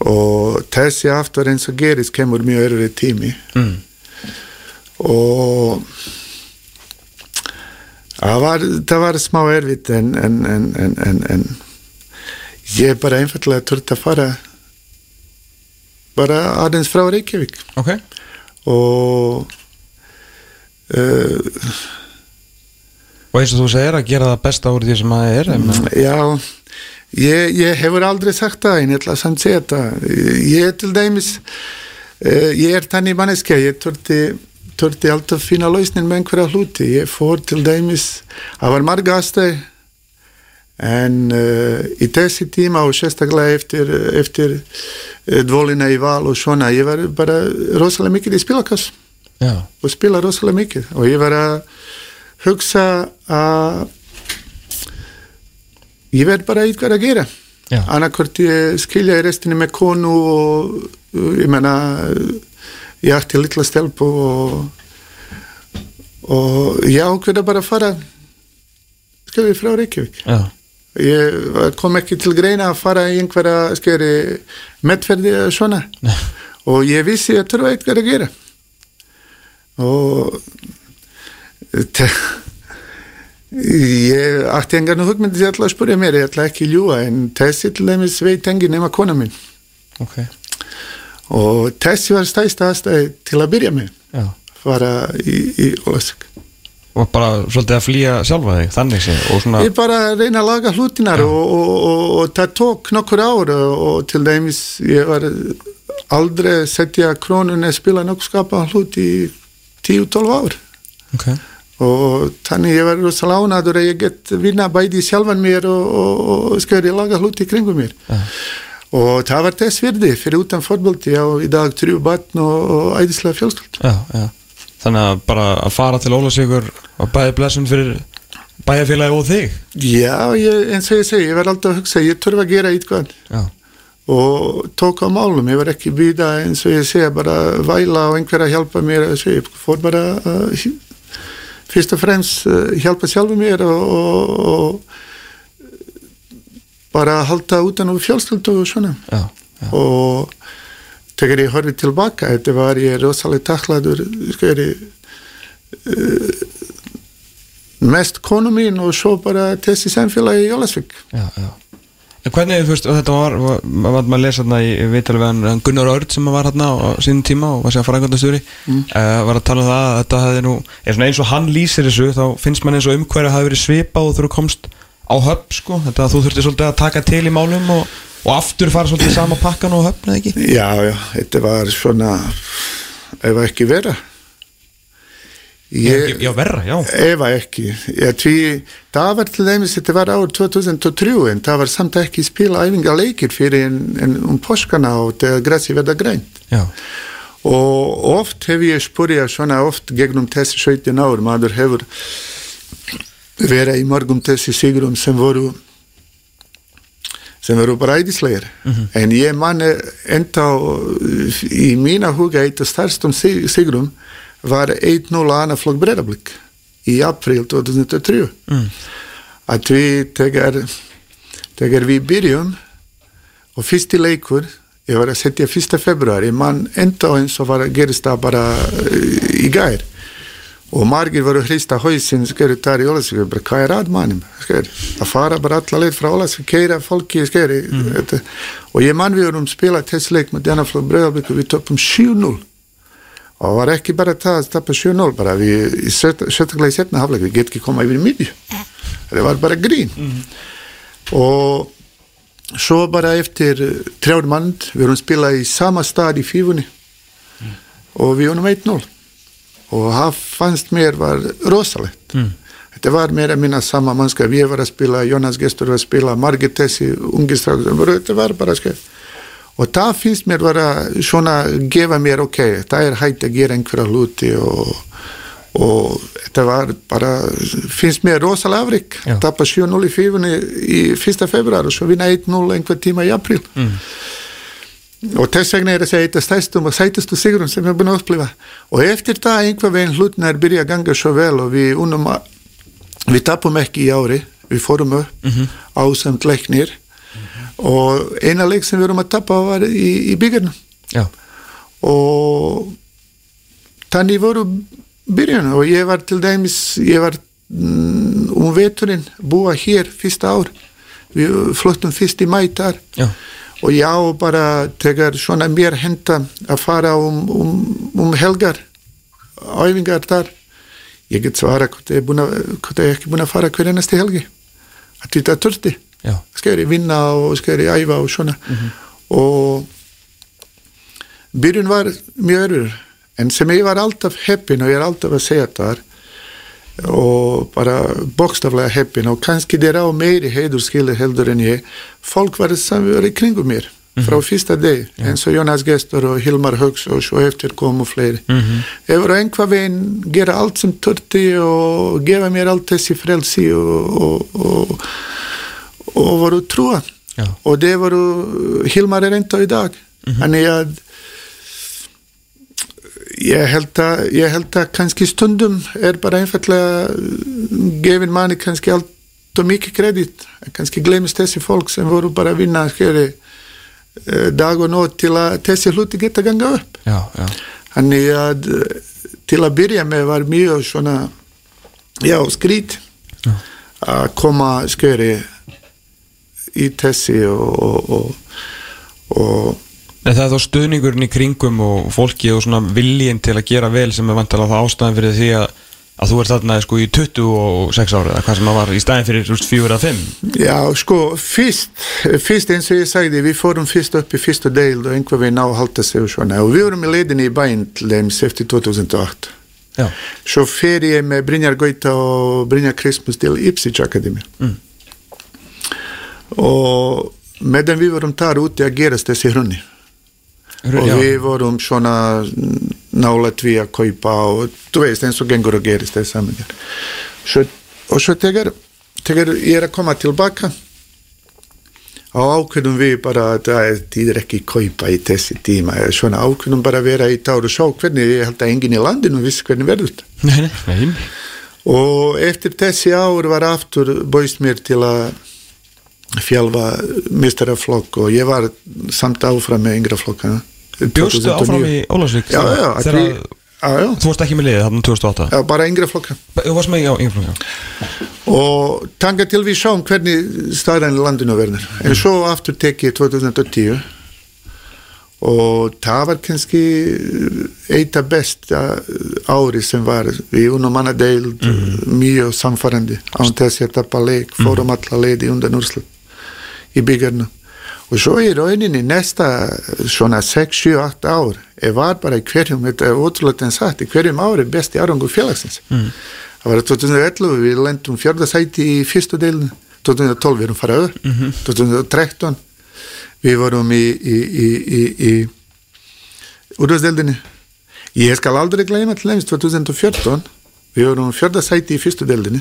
og þessi aftur eins og gerist kemur mjög erfið tími.
Mm.
og var, það var smá erfitt en, en, en, en, en, en ég bara einfallega þurfti að fara bara aðeins frá Reykjavík.
Ok,
og uh,
og eins og þú segir að gera það besta úr því sem það er
já ég, ég hefur aldrei sagt það ég ætla að samt segja þetta. Ég er til dæmis uh, ég er þannig manneskja ég þurfti alltaf finna lausnin með einhverja hluti. Ég fór til dæmis það var marga aðstæð en uh, í þessi tíma og sérstaklega eftir, eftir uh, dvolina í val og svona ég var bara rosalega mikið í spilakass
Já,
og spila rosalega mikið. Og ég var að hugsa að ég verð bara eitthvað að gera.
Já.
annarkvort ég skilja í restinu með konu og uh, ég menna ég ætti litla stelpu og og ég ákveða bara að fara skilja frá Reykjavík?
Já,
ég kom ekki til greina að fara í einhverja skeri meðferði eða svona.
Nei.
og ég vissi að þurfa eitthvað að gera. Og te, ég ætti engan hugmyndi ég ætla að spyrja mér, ég ætla ekki að ljúa en þessi til dæmis veit engin nema kona minn
ok.
Og þessi var stæsta aðstæði til að byrja með.
Já,
fara í, í Ólasík
og bara svolítið að flýja sjálfa þig, þannig og svona,
Ég bara reyna að laga hlutinar og, og, og, og það tók nokkur ár og, til dæmis ég var aldrei að setja krónun að spila nokkuð skapa hlut í 10-12 ár.
Ok
og þannig ég var rosalega ánaður að ég get vinna bæði sjálfan mér og, og, og skjöri laga hluti kringum mér.
Já.
og það var þess virði fyrir utan fótbolti á í dag trjú batn og, og æðislega fjölskyld.
Já, já. Þannig að bara að fara til Ólasvíkur og bæði blessun fyrir bæjarfélagi og þig?
Já, ég, eins og ég segi, ég var alltaf að hugsa ég þurfa að gera eitthvað
Já,
og tók á málum, ég var ekki býða eins og ég segja bara væla og einhver að hjálpa mér að fór bara uh, fyrst og fremst uh, hjálpa sjálfu mér og, og, og bara halda utan á fjölskyldu og svona.
Já, já,
og þegar ég horfið tilbaka þetta var ég rosalega taklaður uh, mest konu mín og svo bara þessi samfélagi í Jólasvík
já, já. Hvernig, þú veist, þetta var, var, var maður að lesa hérna í hann Gunnar Örd sem var hérna á sínum tíma og var sér að fara einhvern stjóri mm. var að tala um það að þetta hefði nú, er svona eins og hann lýsir þessu, þá finnst mann eins og umhverju hafi verið svipað og þú komst á höfn, sko, þetta að þú þurfti svolítið að taka til í málum og, og aftur fara svolítið í sama pakkan og höfn, eða ekki?
Já, já, þetta var svona ef ekki vera
Ég, já, verra, já.
ef ekki. Ég, því, það var til dæmis, þetta var ár 2003 en það var samt ekki spila æfinga leikir fyrir en, en um páskana og þegar græsi verða grænt.
Já,
og oft hef ég spurjað svona oft gegnum þessi 17 ár maður hefur verið í mörgum þessi sigurum sem voru sem voru bara æðislegir. En ég manni enda í mína huga eitt af stærstum sig- sigurum var 1-0 annað flokk breyðablík í april 2003 að við þegar þegar við byrjum og fyrsti leikur ég var að setja fyrsta februari mann enda eins og var það bara eh, í gær. Og margir voru að hrista hausin skeri þar í Ólasvík bara hvað er að mannum skeri að fara bara alla leið frá Ólasvík keira fólki skeri þetta. og ég mann við vorum spila þessi leik með Djanaflóð Breiðarbygg og við töpum 7-0 og var ekki bara það að tappa 7-0 bara við sérstaklega í setna hafleik við get ekki koma yfir miðju. Það var bara grín. Og svo bara eftir trjár mann við vorum spila í sama stað í fífunni. Og við vorum 1-0 og það fannst mér var rosalegt. Þetta var meira minna sama mannskap. Ég var að spila, Jónas Gestur var að spila Margit Tessi, ungi strákur þetta var bara skemmt og það finnst mér bara svona gefa mér ok, það er hægt að gera einhverja hluti og, og þetta var bara finnst mér rosalega afrik tappa 7-0 í fífunni í 1. februar og svo vinna 1-0 einhver tíma í april og þess vegna er að segja þetta stæstum og sætustu sigurum sem ég er búin að upplifa. Og eftir það einhver veginn hlutnar byrja að ganga svo vel og við unum að við tapum ekki í ári. Við fórum upp ásamt leiknir og eina leik sem við erum að tapa var í, í byggarnum
Já,
og þannig voru byrjun og ég var til dæmis ég var mm, um veturinn búa hér fyrsta ár. Við flottum fyrst í mæ þar.
Já,
og já bara þegar svona mér henda að fara um, um, um helgar æfingar þar. Ég get svara hvort ég er ekki búin að fara hver ennasti helgi. Að þetta törsti
já,
skal ég vinna og skal ég æfa og svona. Og byrjun var mjög örfur en sem ég var alltaf heppin og ég er alltaf að segja það og bara bókstaflega heppin og kannski þeir á meiri heiðurskilur heldur en ég. Fólk var samverið í kringum mér frá fyrsta deg eins og Jónas Gestur og Hilmar Högs og svo eftir komu fleiri. Ég var einhvað veginn gera allt sem törti og gefa mér allt þessi frelsi og, og, og, og voru trúa
Já.
og det voru Hilmar er enda í dag. Þannig að ég held að ég held að kannski stundum er bara einfallega gefin manni kannski allt og mikið kredit. Kannski glemist þessi fólk sem voru bara að vinna skeri, eh, dag og nótt til að þessi hluti geta ganga upp.
Já, já.
Þannig að eh, til að byrja með var mjög svona já, skrít að koma skeri í þessi og, og, og,
En það er þá stuðningurinn í kringum og fólki og svona viljinn til að gera vel sem er vantilega það ástæðan fyrir því að, að þú ert þarna sko í 26 ára eða hvað sem það var í staðin fyrir rúst 4 eða 5
Já, sko, fyrst, fyrst eins og ég sagði, við fórum fyrst upp í fyrsta deil og einhver við ná að halda sig og svona. Og við vorum í leiðinni í til dæmis eftir 2008
Já,
svo fer ég með Brynjar Gauta og Brynjar Christmas til Ipswich Akademi og meðan við vorum þar úti að gerast þessi hrunni. Og
já,
við vorum svona nálægt við að kaupa og þú veist eins og gengur að gerist þess saman svo, og svo þegar, þegar ég er að koma tilbaka. Og ákveðum við bara að það týðir ekki kaupa í þessi tíma svona ákveðum bara að vera í tár og sjá hvernig ég held að enginn í landinu vissi hvernig verður þetta.
Nei, nei,
og eftir þessi ár var aftur bóist mér til að fjálfa mistaraflokk og ég var samt áfram með yngra flokka.
Bjóstu áfram í Ólasvík
já, já, því, já, já,
þú varst ekki með liðið þarna 2008
já, bara yngra flokka.
Þú varst með, já, yngflokk, já.
Og tanga til við sjáum hvernig í landinu verður. En svo aftur tekið 2010 og það var kannski eitt af besta ári sem var. Við unum manna deild mjög samfærandi án þess að tappa leik fórum alla leið í undan úrslut í byggarnu og svo í rauninni næsta svona 6, 7, 8 ár ég var bara í hverjum, þetta er ótrúlega en sagt í hverjum ári besti árangur félagsins. Það var 2011 við lendum fjörðasæti í fyrstu deilinu 2012 við erum farað öður 2013 við vorum í, í, í, í, í úrvæðsdeildinni Ég skal aldrei gleyma til dæmis 2014 við vorum fjörða sæti í fyrstu deildinni.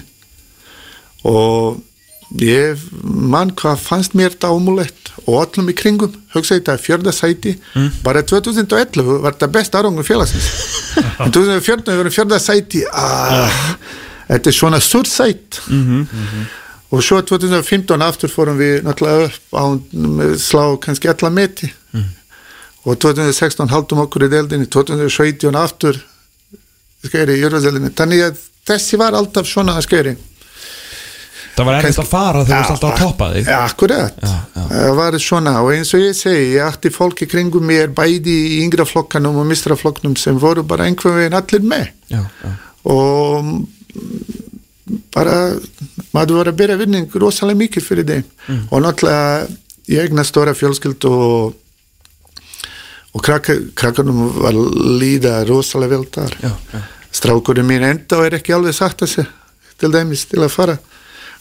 Og ég mann hvað fannst mér þetta ámulegt og öllum í kringum. Hugsaði þetta fjörða sæti. Bara 2011 var þetta best aðrangum félagsins. En 2014 við vorum fjörða sæti. Ah, þetta er svona sur sæt og svo 2015 aftur fórum við náttúrulega upp á slá kannski alla meti. Og 2016 haldum okkur í deildinni. 2017 aftur skeri í Jörgvarsdeildinni þannig að þessi var alltaf svona skeri
Það var ekkert að fara þegar þú varst alltaf að toppa þig.
Ja, akkurat, það var svona og eins og ég segi, ég ætti fólki kringum mér bæði í yngra flokkanum og mistra flokknum sem voru bara einhvern veginn allir með.
Já, já,
og bara maður var að byrja vinning rosalega mikið fyrir þeim.
Mm.
og náttúrulega ég egna stóra fjölskyld og og krakka, krakkanum var líða rosalega vel þar. Strákurinn mín enda er ekki alveg sagt að sig til dæmis til að fara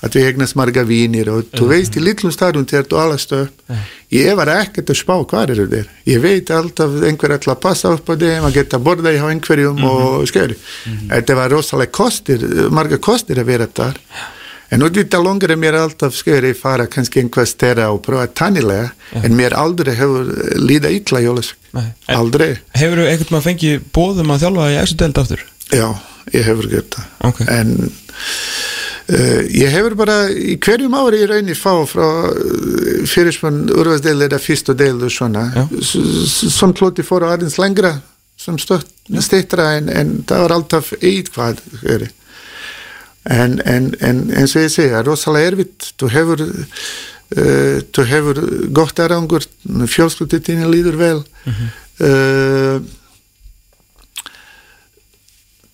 að við eignast marga vínir og þú veist í litlum staðum þegar þú alast upp ég var ekkert að spá hvað eru þeir. Ég veit alltaf einhver ætla að passa upp á þeim að geta borða hjá einhverjum og skjöri þetta var rosalega kostir marga kostir að vera þar. En útvita longar er mér alltaf skjöri fara kannski einhver stera og prófa tannilega en mér aldrei hefur líða illa
Nei. En-
aldrei.
Hefur þú einhvern maður fengið bóðum að þjálfa í þessu deild aftur?
Já, ég hefur gert það.
Ok.
en ég hefur bara í hverjum ári í rauninni fá frá uh, fyrirsmann úrvarsdeil eða fyrstu deil og svona.
Já.
S- s- som kloti fór aðeins lengra sem stittra en, en það var alltaf eitthvað en, en, en eins og ég segja, rosalega erfitt. Þú hefur uh, þú hefur gott aðrangur fjölskyldutinni líður vel. Uh,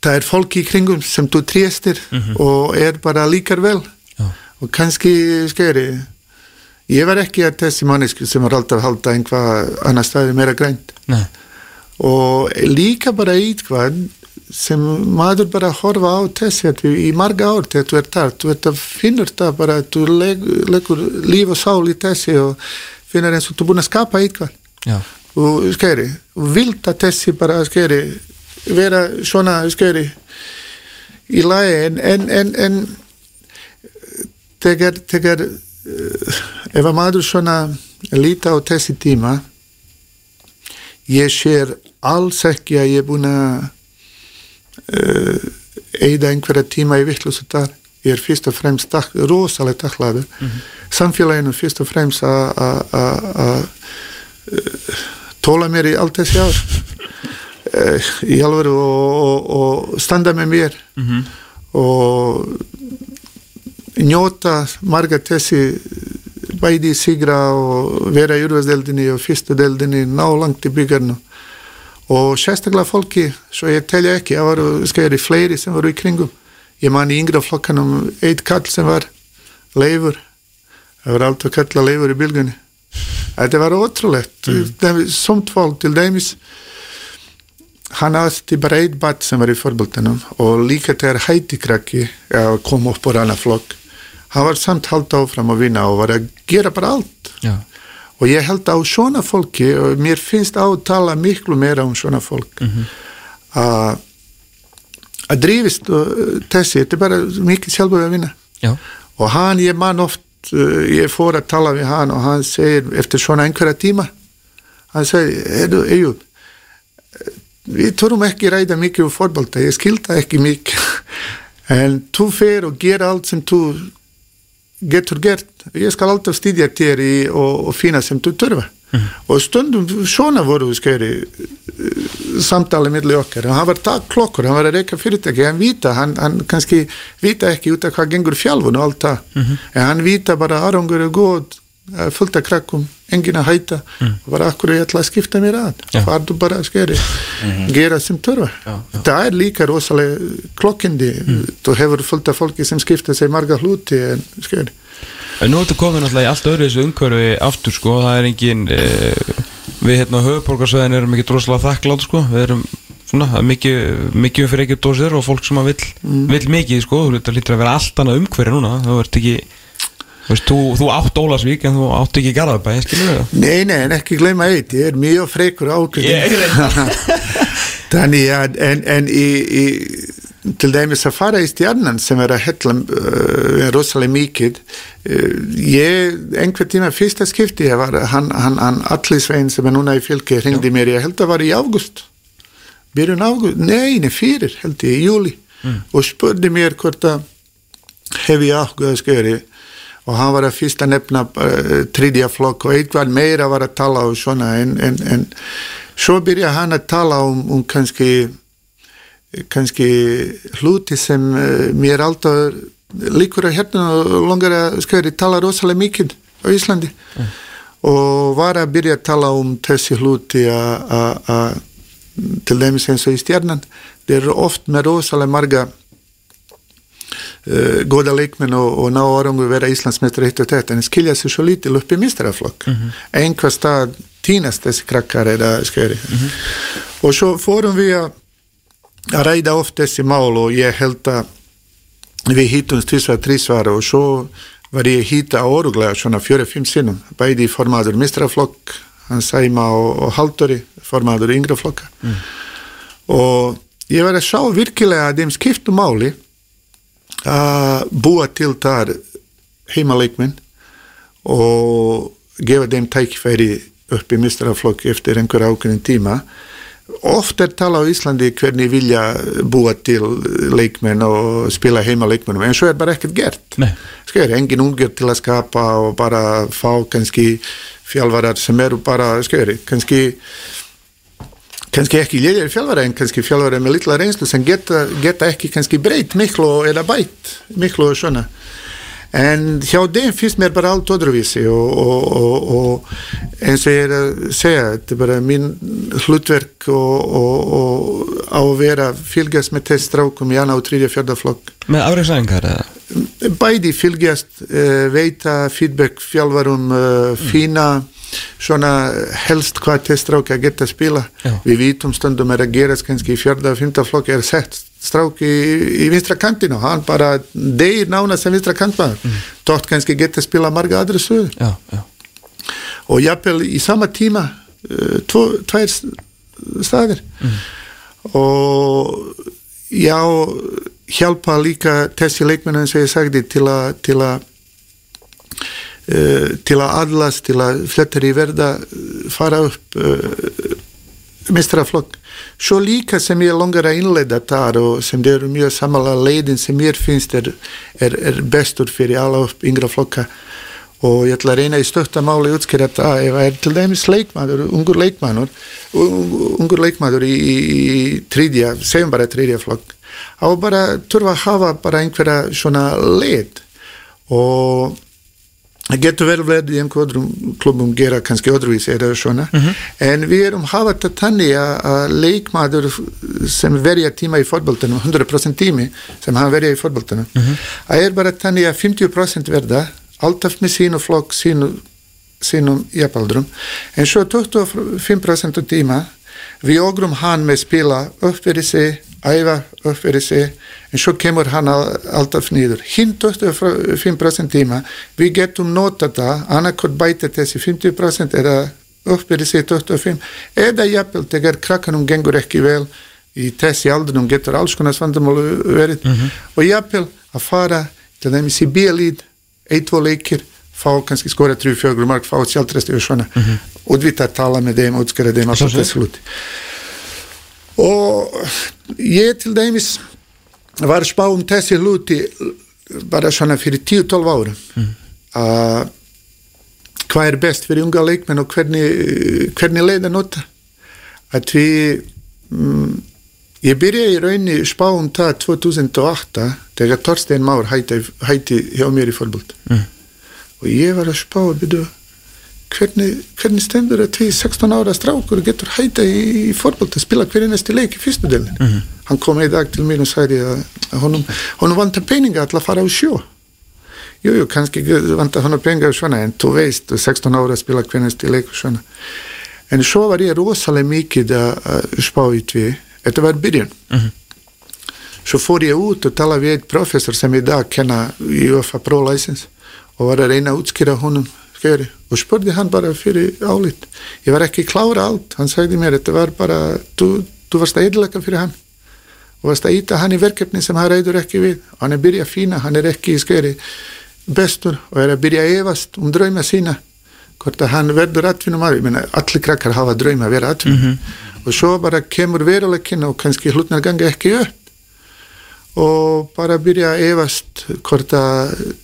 það er fólk í kringum sem þú tréstir og er bara líkar vel.
Já.
og kannski skeri ég var ekki að þessi mannesku sem var alltaf að halda einhvað annar staði meira grænt.
Nei.
Og líka bara eitthvað sem maður bara horfa á þessi að við í marga ár þegar þú ert þar, þú ert að finnur það bara að þú leg, leggur líf og sál í þessi og finnur eins og þú er búin að skapa eitthvað.
Já,
og skeri, og vilt að þessi bara skeri vera svona skeri í lagi en, en, en, en þegar, þegar uh, ef að maður svona líta á þessi tíma ég sér alls ekki að ég er búin að uh, eida einhverja tíma í vittlusu þar ég er fyrst og fremst tak, rosalega taklaður samfélaginu fyrst og fremst að- að tóla mér í allt þessi ár í alveg og, og, og standa með mér og njóta marga þessi bæði sigra og vera í urvarsdeldinni og fyrstu deldinni ná langt í byggarnu og sérstaklega fólki svo ég telja ekki, það voru skæri fleiri sem voru í kringum. Ég man í yngra flokkanum eitt kall sem var leifur. Það var alltaf kalla leifur í bylgunni. Þetta var ótrúlegt. Mm. somt fólk til dæmis hann átti bara eitt bat sem var í forboltanum og líka þegar hættikrakki kom upp á annar flokk hann var samt halda áfram að vinna og var að gera bara allt.
Já,
og ég held á svona fólki og mér finnst á að tala miklu meira um svona fólk að að drífist og þessi, þetta er bara mikið sjálfur að vinna.
Já,
og hann, ég man oft uh, ég fór að tala við hann og hann segir eftir svona einhverja tíma hann segir, Eyjúb við þurfum ekki ræða mikið um fótbolta, ég skilta ekki mikið. En þú fer og gera allt sem þú getur gert. Ég skal alltaf stýdja þér í og, og finna sem þú þurfa. Og stundum svona voru skeri samtali milli okkar. Og hann var takk klokkur, hann var að reyka fyrirtæki. Hann vita, hann, hann kannski vita ekki út af hvað gengur fjálfun og allt það. En hann vita bara aðrangur er góð fullt af krakkum, engin að hæta og bara akkur ég ætla að skipta mér að?
Já.
farðu bara skeri. Gera sem þurfa. Það er líka rosalega klokkindi. Þú hefur fullt af fólki sem skipta sig marga hluti en skeri.
En nú ertu komin alltaf í allt öðru þessu umhverfi aftur sko, það er engin e, við hérna á höfuborgarsvæðin erum ekki droslega þakklátt sko, við erum svona, mikið, mikið fyrir ekki dósir og fólk sem að vill, vill mikið sko, þú lítur að vera allt annað umhverfi núna, þú ert ekki veist, þú, þú átt Ólasvík en þú átt ekki Garðabæ?
Nei, nei, en ekki gleyma eitt, ég er mjög frekur ákveðin. Þannig að en, en í, í, til dæmis að fara í stjarnan sem er að hella uh, rosalega mikið uh, ég, einhver tíma fyrsta skipti var, hann, hann, hann Alli Svein sem er núna í fylki hringdi mér, ég held að var í águst byrjun águst, nei, nei, fyrir held ég, í júli og spurði mér hvort að hef ég áhuga að skjöri og hann var að fyrsta nefna uh, tredja flokk og eitthvað meira var að tala og svona en, en, en svo byrja hann að tala um, um kannski kannski hluti sem uh, mér alltaf líkur að hérna og langar að skjöri tala rosalega mikið á Íslandi. Og var að byrja að tala um þessi hluti að- að að- til dæmis eins og í stjarnan þeir eru oft með rosalega marga uh, goda leikmenn og, og ná árangu vera Íslandsmeistar eitt og þetta en skilja sig svo lítil upp í mistraflokk einhver stað týnast þessi krakkar eða skeri. Og svo fórum við að að ræða oft þessi mál og ég held að við hittumst tvisvar, trísvar og svo var ég hýta óruglega svona fjöri-fimm sinnum bæði formaður mistraflokk hann Sæma og, og Haldori formaður yngra flokka. Og ég var að sjá virkilega að þeim skiptu máli að búa til þar heimaleikminn og gefa þeim tækifæri upp í mistraflokk eftir einhver ákveðin tíma. Oft er tala á Íslandi hvernig vilja búa til leikmenn og spila heima leikmennum en svo er bara ekkert gert. Skar, engin ungur til að skapa og bara fá kannski fjálvarar sem eru bara skar, kannski kannski ekki lélir fjálvara en kannski fjálvara með litla reynslu sem geta, geta ekki kannski breytt miklu eða bætt miklu og svona en hjá þeim finnst mér bara allt öðruvísi og, og, og, og eins og ég er að segja þetta er bara mín hlutverk og, og, og á að vera fylgjast með þess strákum í annar og tríðja fjörðaflokk
Með afreiksæðingar eða?
bæði fylgjast uh, veita feedback fjálvarum uh, fína svona helst hvað þess stráki að geta spila.
Já.
við vítum stundum er að gerast kannski í fjörða og fymta flokk er sett stráki í, í vinstra kantinu hann bara deyr nána sem vinstra kantmaður. Mm. tótt kannski geta spila marga aðra sögur
Já, já.
Og jafnvel í sama tíma uh, tvo, tvær s- staðir. Og já hjálpa líka þessi leikmennu eins og ég sagði til að til að uh, til að aðlast til að flettar í verða uh, fara upp uh, mistraflokk svo líka sem ég langar að innleita þar og sem det eru mjög samanlega leiðin sem mér finnst er, er, er bestur fyrir alla upp yngra flokka. Og ég ætla að reyna í stötta máli útskýra þetta ef það er til dæmis leikmaður, ungur leikmaður ungur leikmaður í, í, í tríðja, segjum bara tríðja flokk á bara þurfa að hafa bara einhverja svona leið og það getur vel verið í einhverjum klubum gera kannski öðruvísi eða svona? En við erum hafa þetta tannig að að leikmaður sem verja tíma í fótboltanum 100% tími sem hann verja í fótboltanum það er bara tannig að 50% verða alltaf með sínu flokk sínu, sínum jafnaldrum. En svo 25% af tíma við ogrum hann með spila upp fyrir sig, æfa upp fyrir sig en svo kemur hann al- alltaf nýður hinn 25% tíma. Við getum nota það. Annarkot bæta þessi 50% eða upp fyrir sig 25 eða jafnvel þegar krakkanum gengur ekki vel í þessi aldrinum getur alls konar svandamál verið. Og jafnvel að fara til dæmis í bílíð ein, två leikir fá kannski skora 3-4 mark, fá sjálftresti og svona. Og við það tala með þeim, útskæra þeim alltaf þessi hluti og ég til dæmis var að spá um þessi hluti bara svona fyrir 10-12 árum. Að hvað er best fyrir unga leikmenn og hvernig, hvernig leið að nota? Að við mm, ég byrjaði í raunni spá um það 2008 þegar Torstein Már hætti, hætti hjá mér í fólkbult
Mm.
og ég var að spá byrju, hvernig, hvernig stendur að því 16 ára strákur getur hætta í, í fólkbult að spila hverju næsti leik í fyrstu delin
Mhm.
hann kom í dag til mér og sagði að, honum, honum vantar peninga til að fara á sjó. Jú, jú, kannski vantar hann peninga og svona, en þú veist, 16 ára spila hvernig næsti leik og svona. En svo var ég rosalega mikið að spá í því. Þetta var byrjun. Svo fór ég út og tala við eitt professor sem í dag kenna í UFA Pro License og var að reyna að útskýra honum skeri og spurði hann bara fyrir álit. Ég var ekki klára allt, hann sagði mér þetta var bara þú þú varst að eðlaka fyrir hann. Og varst að íta hann í verkefni sem hann reyður ekki við. Hann er byrja að fína, hann er ekki í skeri bestur og er að byrja að efast um drauma sína. Hvort að hann verður atvinnum að, ég meina allir krakkar hafa drauma að vera atvinnum og svo bara kemur veruleikin og kannski hlutnar ganga ekki upp. Og bara byrja að efast hvort að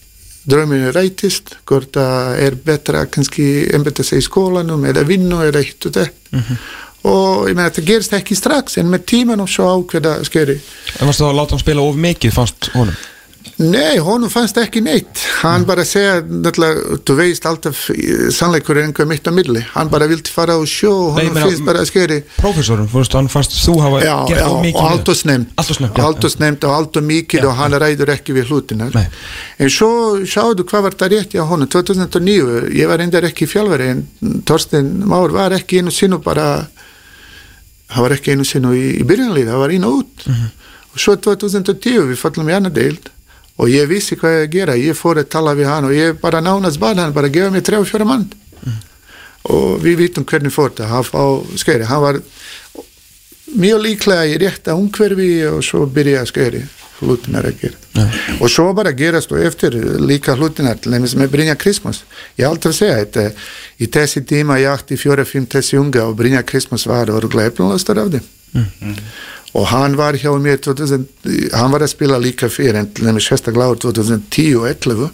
drauminu rætist, hvort að er betra kannski embeta sig í skólanum eða vinnu eða hitt og þetta og ég meina þetta gerist ekki strax en með tímanum svo ákveða skeri
En varstu þá að láta hann spila of mikið fannst honum?
Nei, honum fannst ekki neitt. Hann bara segja, náttúrulega þú veist alltaf eh, sannleikur er einhver mitt á milli. Hann bara vildi fara á sjó og
meina,
finnst bara skeri.
Prófessorum, fórstu, hann fannst þú hafa
Já,
gert
já, og allt og snemt
Allt og snemt, já,
og allt og mikið
Já,
og hann ræður ekki við hlutina
Nei.
en svo sjáðu hvað var það rétt hjá honum. 2009, ég var reyndar ekki fjálfari en Torsten Már var ekki einu sinu bara hann var ekki einu sinu í, í byrjunlið hann var og út.
Mhm.
og svo 2010 við fallum í annar deild og ég vissi hvað ég að gera. Ég fór að tala við hann og ég bara nánast bað hann bara gefa og fjóra mann.
Mhm.
og við vitum hvernig fór það hann, á skeri, hann var mjög líklega í rétta umhverfi og svo byrja að skeri hlutinar að gera.
Já.
og svo bara gerast og eftir líka hlutinar til dæmis með Brynja Krismus ég aldrei segja þetta í þessi tíma ég átti fjóra, fimm þessi unga og Brynja Krismus var orðlega eflulastur af þeim og hann var hjá mér 2000, hann var að spila líka fyrir en til dæmis sérstaklega ár 2010 og 11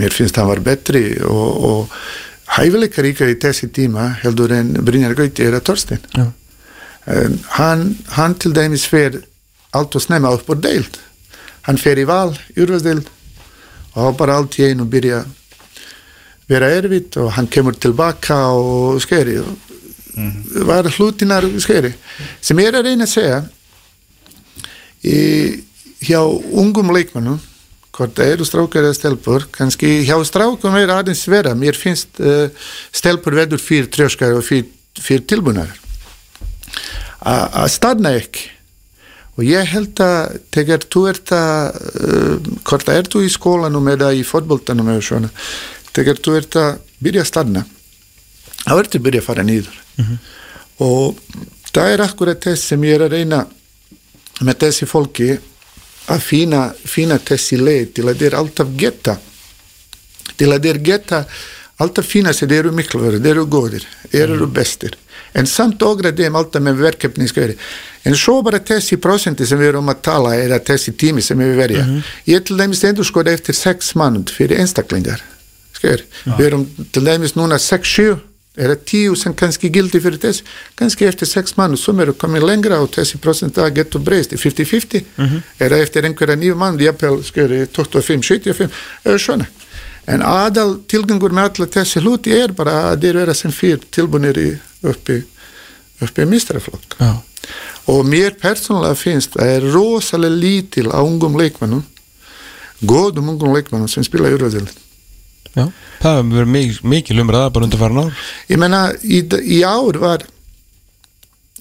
mér finnst hann var betri og, og hæfileika ríka í þessi tíma heldur en Brynjar Gauti er að Torstein
Já.
En hann, hann til dæmis fer allt og snemma upp á deild. Hann fer í val, úrvarsdeild og bara allt í einu byrja vera erfitt og hann kemur tilbaka og skeri og var hlutinar skeri. Sem ég er að reyna að segja í, hjá ungum leikmannum hvort það eru strákar eða stelpur kannski hjá strákum er aðeins vera. Mér finnst uh, stelpur verður fyrir trjóskar og fyrir, fyrir tilbúnar að stanna ekki. Og ég held að þegar þú ert að uh, hvort það ert þú í skólanum eða í fótboltanum eða svona þegar þú ert að byrja að stanna þá ertu að byrja að fara nýður og það er akkurat þess sem ég er að reyna með þessi fólki að finna, finna þessi leið til að þeir alltaf geta til að þeir geta alltaf finna sig, þeir eru miklu þeir eru góðir, þeir eru bestir. En samt ogra þeim alltaf með verkefni skari. en svo bara þessi prosenti sem við erum að tala eða þessi tími sem við verja. Ég til dæmis endur skoða eftir sex mannund fyrir einstaklingar. Skari. við erum til dæmis núna 6-7 eða 10 sem kannski gildi fyrir þess kannski eftir 6 mannund sem eru komið lengra og þessi prosent að getur breyst 50-50 eða eftir einhverja nýju mannund jafnvel skari 25-75 eða svona En aðal tilgangur með alla þessi hluti er bara að þeir vera sem fyrir tilbúinir í uppi, uppi mistraflokk.
Já.
Og mér persónulega finnst að það er rosalega lítil á ungum leikmannum, góðum ungum leikmannum sem spila í Úrvæðilin.
Já. Það hefur verið mikil, mikil umræða bara undir farin ár
Ég menna, í, í ár var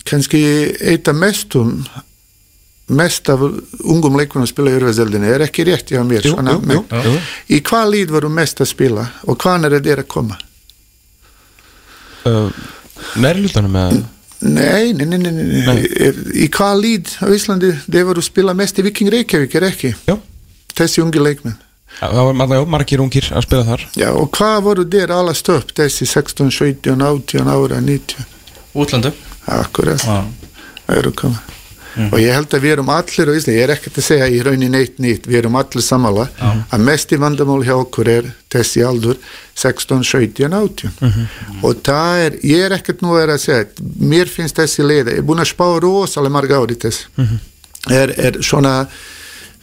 kannski eitt af mestum mest af ungum leikmannum spila í Úrvæðildinni er ekki rétt hjá mér
Jú,
svona,
jú, jú,
í hvað líð varum mest að spila og hvað er þeir að koma
uh, Nærlutanum með
Nei, nei, nei, nei, nei.
Nei.
Í hvað líð á Íslandi þeir voru að spila mest í Viking Reykjavík, er ekki?
Já,
Þessi ungi leikmenn.
Það var margir, ungir að spila þar.
Já, og hvað voru þeir alla stöpp, þessi 16, 17, 18 ára, 19?
Útlandu
Akkurat,
Já.
það eru koma. Og ég held að við erum allir á Íslandi, ég er ekkert að segja í raunin eitt nýtt, við erum allir samála, að mest í vandamál hjá okkur er þessi aldur 16, 17, 18. Og það er, ég er ekkert nú að segja, mér finnst þessi leið, ég er búin að spá rosalega marga ári þess, er, er svona,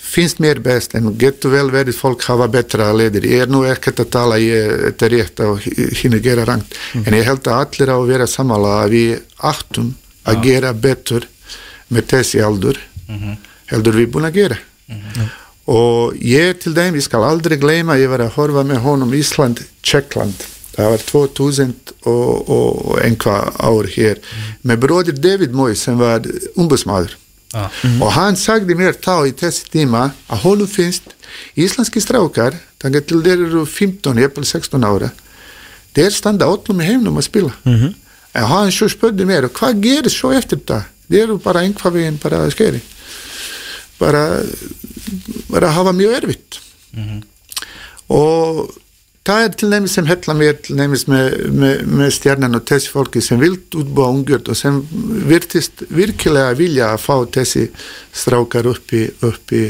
finnst mér best en getur vel verið fólk hafa betra leiðir. Ég er nú ekkert að tala ég, þetta er rétt og hinn að gera rangt en ég held að allir á að vera samála að við áttum að gera betur með þessi aldur heldur við búin að gera. Og ég til dæmi skal aldrei gleyma ég var að horfa með honum Ísland Tjekkland. Það var 2000 og, og einhvað ár hér með bróðir David Moy sem var umbúsmaður
Já.
og hann sagði mér þá í þessi tíma að honum finnst íslenski strákar þannig til þeir eru 15, jafnvel 16 ára þeir standa öllum í heimnum að spila. En hann svo spurði mér hvað gerir svo eftir það det er jo bara einhvað veginn bara skeri. Bara bara hafa mjög erfitt. Og það er til nefnis sem hella mér til nefnis með, með, með stjarnan og þessi fólki sem vilt útbúa ungjörd og sem virtist virkilega vilja að fá þessi strákar upp í, upp í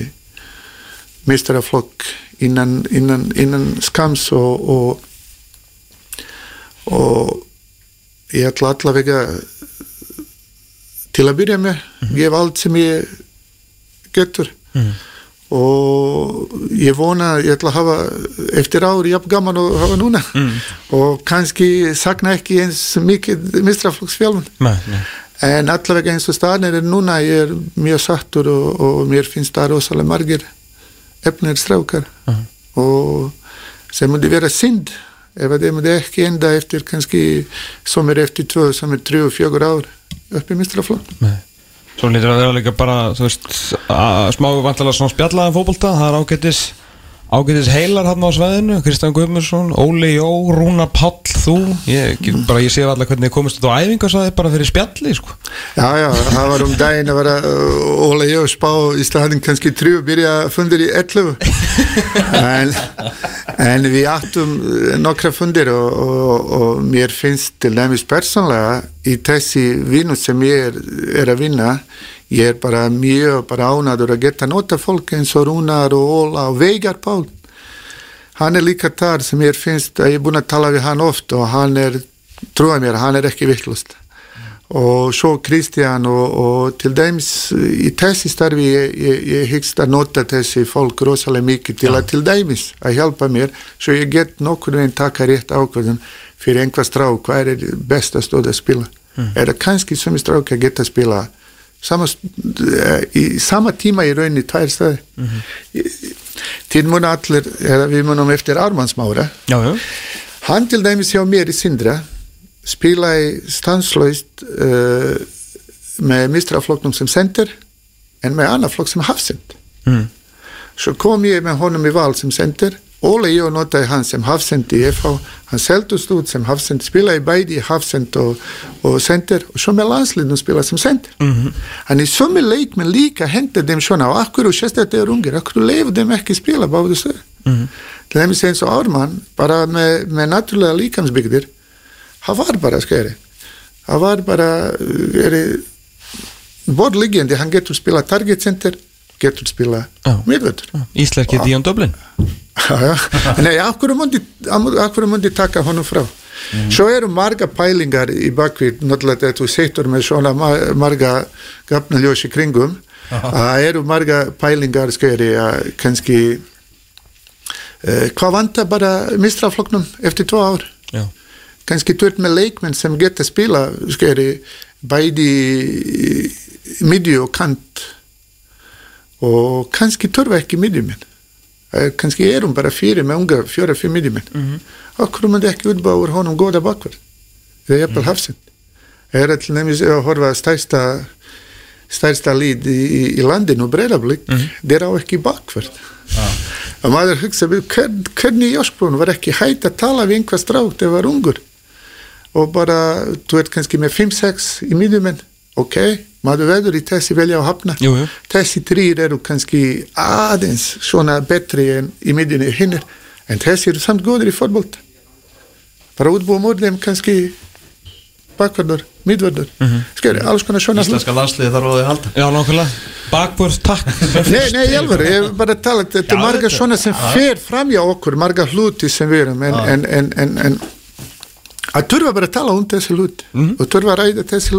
mestrarflokk innan, innan, innan skams og, og og ég ætla allavega til að byrja með. Gefa allt sem ég getur og ég vona ég ætla að hafa eftir ári jafn gaman og hafa núna. Og kannski sakna ekki eins mikið mistraflokksfjálfun en allavega eins og staðin er núna ég er mjög sattur og, og mér finnst það rosalega margir efnir strákar. Og sem myndi vera synd ef að það myndi ekki enda eftir kannski som er eftir tvö, som er trjú og fjögur ár upp í mistraflokk.
Svo lítur að vera líka bara, þú veist, smá vantilega svona spjallaðan fótbolta, það er ágætis, ágætis heilar hann á sveðinu, Kristján Guðmundsson, Óli Jó, Rúna Páll, þú, ég, bara ég sé allar hvernig þið komist á æfingarsvæði bara fyrir spjalli, sko.
Já, já, það var um daginn að vera uh, ég og spá í staðin kannski trjú byrja fundir í 11 en, en við áttum uh, nokkra fundir og, og, og mér finnst til dæmis persónlega í þessi vinnu sem ég er, er að vinna ég er bara mjög bara ánaður að geta nota fólk eins og Rúnar og Óla og Veigar Pál. Hann er líka þar sem ég finnst að ég er búin að tala við hann oft og hann er, trúa mér, hann er ekki vittlust og svo Kristján og, og til dæmis í þessi starfi ég, ég, ég hyggst að nota þessi fólk rosalega mikið til að til dæmis að hjálpa mér svo ég get nokkur veginn taka rétt ákvörðum fyrir einhver strák hvað er besta stóð að spila? Er það kannski sem strák að geta spila sama, st- í sama tíma í rauninni tvær staði til mun allir við munum eftir Ármannsmára hann til dæmis hjá mér í Sindra spilaði stanslaust uh, með mistraflokknum sem sender en með annar flokk sem hafsend.
Mm.
svo kom ég með honum í val sem sender Óli ég notaði hann sem hafsend í FH hann seldust út sem hafsend spilaði bæði í hafsend og, og sender og svo með landsliðnum spilaði sem sender
Mhm.
hann í sömu leikmenn líka hendur þeim svona og akkur og sérstaklega þeir ungir? Akkur leifur þeim ekki spila? Báðu stöð
Mhm.
til dæmis eins og Ármann bara með, með náttúrulega líkamsbyggðir það var bara skeri. Það var bara er, borðliggjandi, hann getur spila target center getur spila
Já.
miðvöldur
Íslerki Díon Dublin.
Nei, akkur mundi, akkur mundi taka honum frá? Svo eru marga pælingar í bakvið náttúrulega þetta þú setur með svona ma- marga gafnaljós í kringum það eru marga pælingar skeri að kannski uh, hvað vantar bara mistrafloknum eftir tvo ár?
Já.
kannski tört með leikmenn sem geta spila skeri bæði midju og kant og kannski törfa ekki midjumenn Eh, kannski erum bara fyrir með unga fjóra fyrir midjumenn mm -hmm. okkur myndi ekki útbá úr honum góða bakverð eða jafnvel mm hafsend. Er til nefnis að horfa stærsta stærsta líd í, í, í landinu breyðablík, mm -hmm. þeir á ekki bakverð og maður hugsa hvern, hvernig Jósbrún var ekki hægt að tala við einhver strákt ef var ungur? Og bara, þú ert kannski með 5-6 í miðjumenn, ok maður verður í þessi velja að hafna
Jú, jú.
þessi þrýr eru kannski aðeins svona betri en í miðjunni hinnir, en þessi eru samt góður í fótbolta bara útbúum úr þeim kannski bakverður, miðverður mm -hmm. skeri, alls konar svona.
Íslenska landsliði þarf að halda
Já, nákvæmlega. Bakvörð, takk.
Nei, nei, ég alveg, ég er bara að tala þetta er marga svona sem fer fram hjá okkur marga hluti sem við erum en, en, en, en, en að þurfa bara að tala um þessi hluti og þurfa að ræða þessi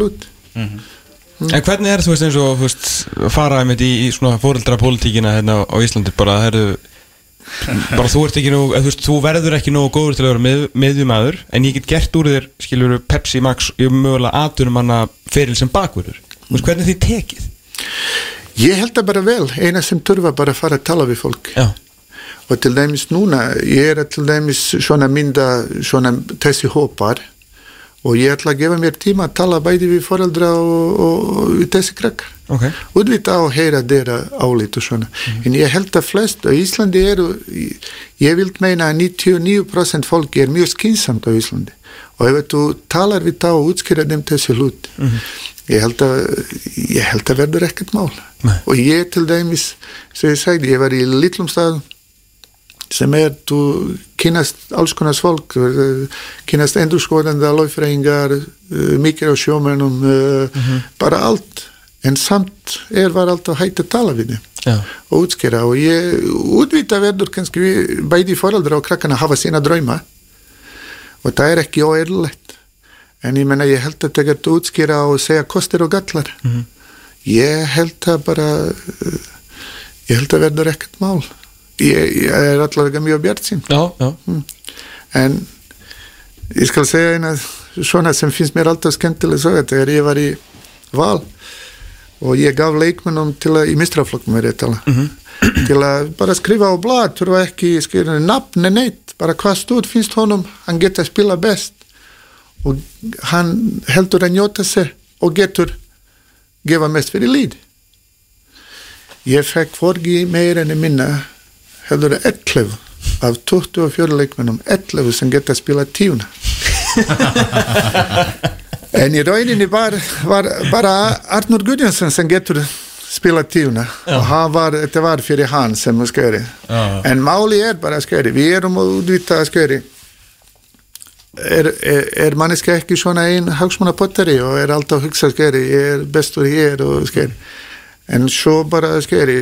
hluti
En hvernig er þú veist eins og veist, fara einmitt í, í svona fóreldrapólitíkina hérna á Íslandi? Bara það eru bara þú ert ekki nú, þú veist, þú verður ekki nógu góður til að vera með, meðjumæður en ég get gert úr þér, skilur Pepsi Max ég mögulega aðtunum manna feril sem bakvörður, þú veist, hvernig er því tekið?
Ég held það bara vel, eina sem þurfa bara að fara að tala við fólk.
Já,
og til dæmis núna, ég er til dæmis svona mynda svona þessi hópar og ég ætla að gefa mér tíma að tala bæði við foreldra og, og, og þessi krakkar
ok.
Útvita á að heyra þeirra álit og svona. En ég held að flest á Íslandi eru ég vil meina að 99% fólki er mjög skinsamt á Íslandi. Og ef þú talar við þá og útskýra þeim þessi hlut ég held að ég held að verður ekkert mál.
Nei.
og ég til dæmis sem ég sagði, ég var í litlum stað sem er, þú kynast alls konar fólk, eh, kynast endurskoðanda, lögfræðingar, eh, mikið á sjómennum, uh bara allt. En samt er var alltaf hægt að tala við þeim
Já.
og útskýra. Og ég útvita verður kannski við, bæði foreldra og krakkana hafa sína drauma. Og það er ekki óeirlegt en ég menna ég held að það geta útskýra og segja kostir og gallar. Ég held að bara uh, ég held að verður ekkert mál ég, ég er allavega mjög bjart sín
Já, já,
en ég skal segja eina svona sem finnst mér alltaf skemmtileg sögja þegar ég var í val og ég gaf leikmennum til að, í mistraflokkum er ég að tala til að bara skrifa á blad þurfa ekki skrifa nafn en neitt bara hvað stúd finnst honum hann getur að spila best og hann heldur að njóta sig og getur gefa mest fyrir líð ég fekk forgi meir enn í minna heldur að 11 af 24 leikmennum 11 sem geta að spila tíuna? En í rauninni var, var bara Arnur Gudjónsson sem getur spila tíuna og hann var, þetta var fyrir hann sem skjöri
Já.
en máli er bara skjöri við erum að útvita skjöri er, er, er manneska ekki svona ein hagsmunapottari og er alltaf að hugsa skjöri ég er bestur hér og skjöri en svo bara skjöri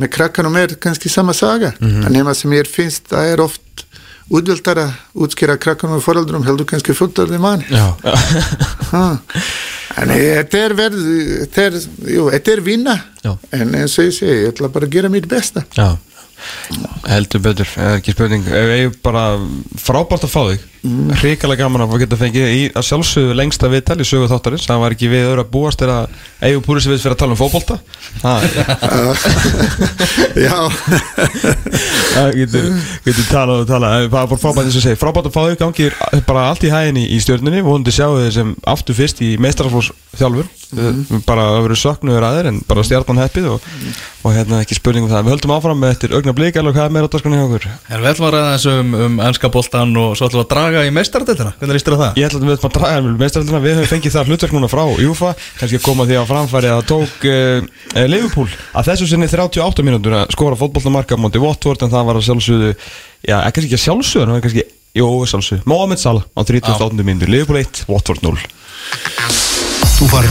með krakkanum er kannski sama saga mm -hmm. en nema sem ég finnst það er oft útvöldara útskýra krakkanum og foreldrum heldur kannski fulltarði manni
já, já.
Ha. En þetta er verð, þetta er, jú, þetta er vinna
Já.
en eins og ég segi, ég ætla bara að gera mitt besta
Já, heldur betur, ekki spurning Ef ég bara frábært að fá þig mm. Hrikalega gaman að fá geta fengið í að sjálfsögðu lengsta viðtal í sögu þáttarins. Það var ekki við öðru að búast þegar Eyjur Púrisevits fyrir að tala um fótbolta. Það
Já,
það getur, getur talað og talað frábært þess að segja Frábært að fá þig. Gangir bara allt í hæðinni í stjórnunni Vonandi sjáu þið sem aftur fyrst í meistaraflós þjálfur Bara að vera söknuður aðeir en bara stjarnan heppið og, og hérna ekki spurning um það. Við höldum áfram með eftir augna blík Alveg hvað er meira
að að draga í meistaradeildina? Hvernig líst þér á það?
Ég ætla að við ætlum að draga með meistaröldina Við höfum fengið það hlutverk núna frá Júfa. Kannski að koma því á framfæri að það tók uh, Liverpool að þessu sinni 38 mínútur að skora fótbollamarka á móti Watford en það var að sjálfsögðu já, ekki ekki að sjálfsögðu en það var kannski, jú, sjálfsögðu. Mohamed Salah á 38 mínútur. Liverpool 1, Watford 0
Þú farið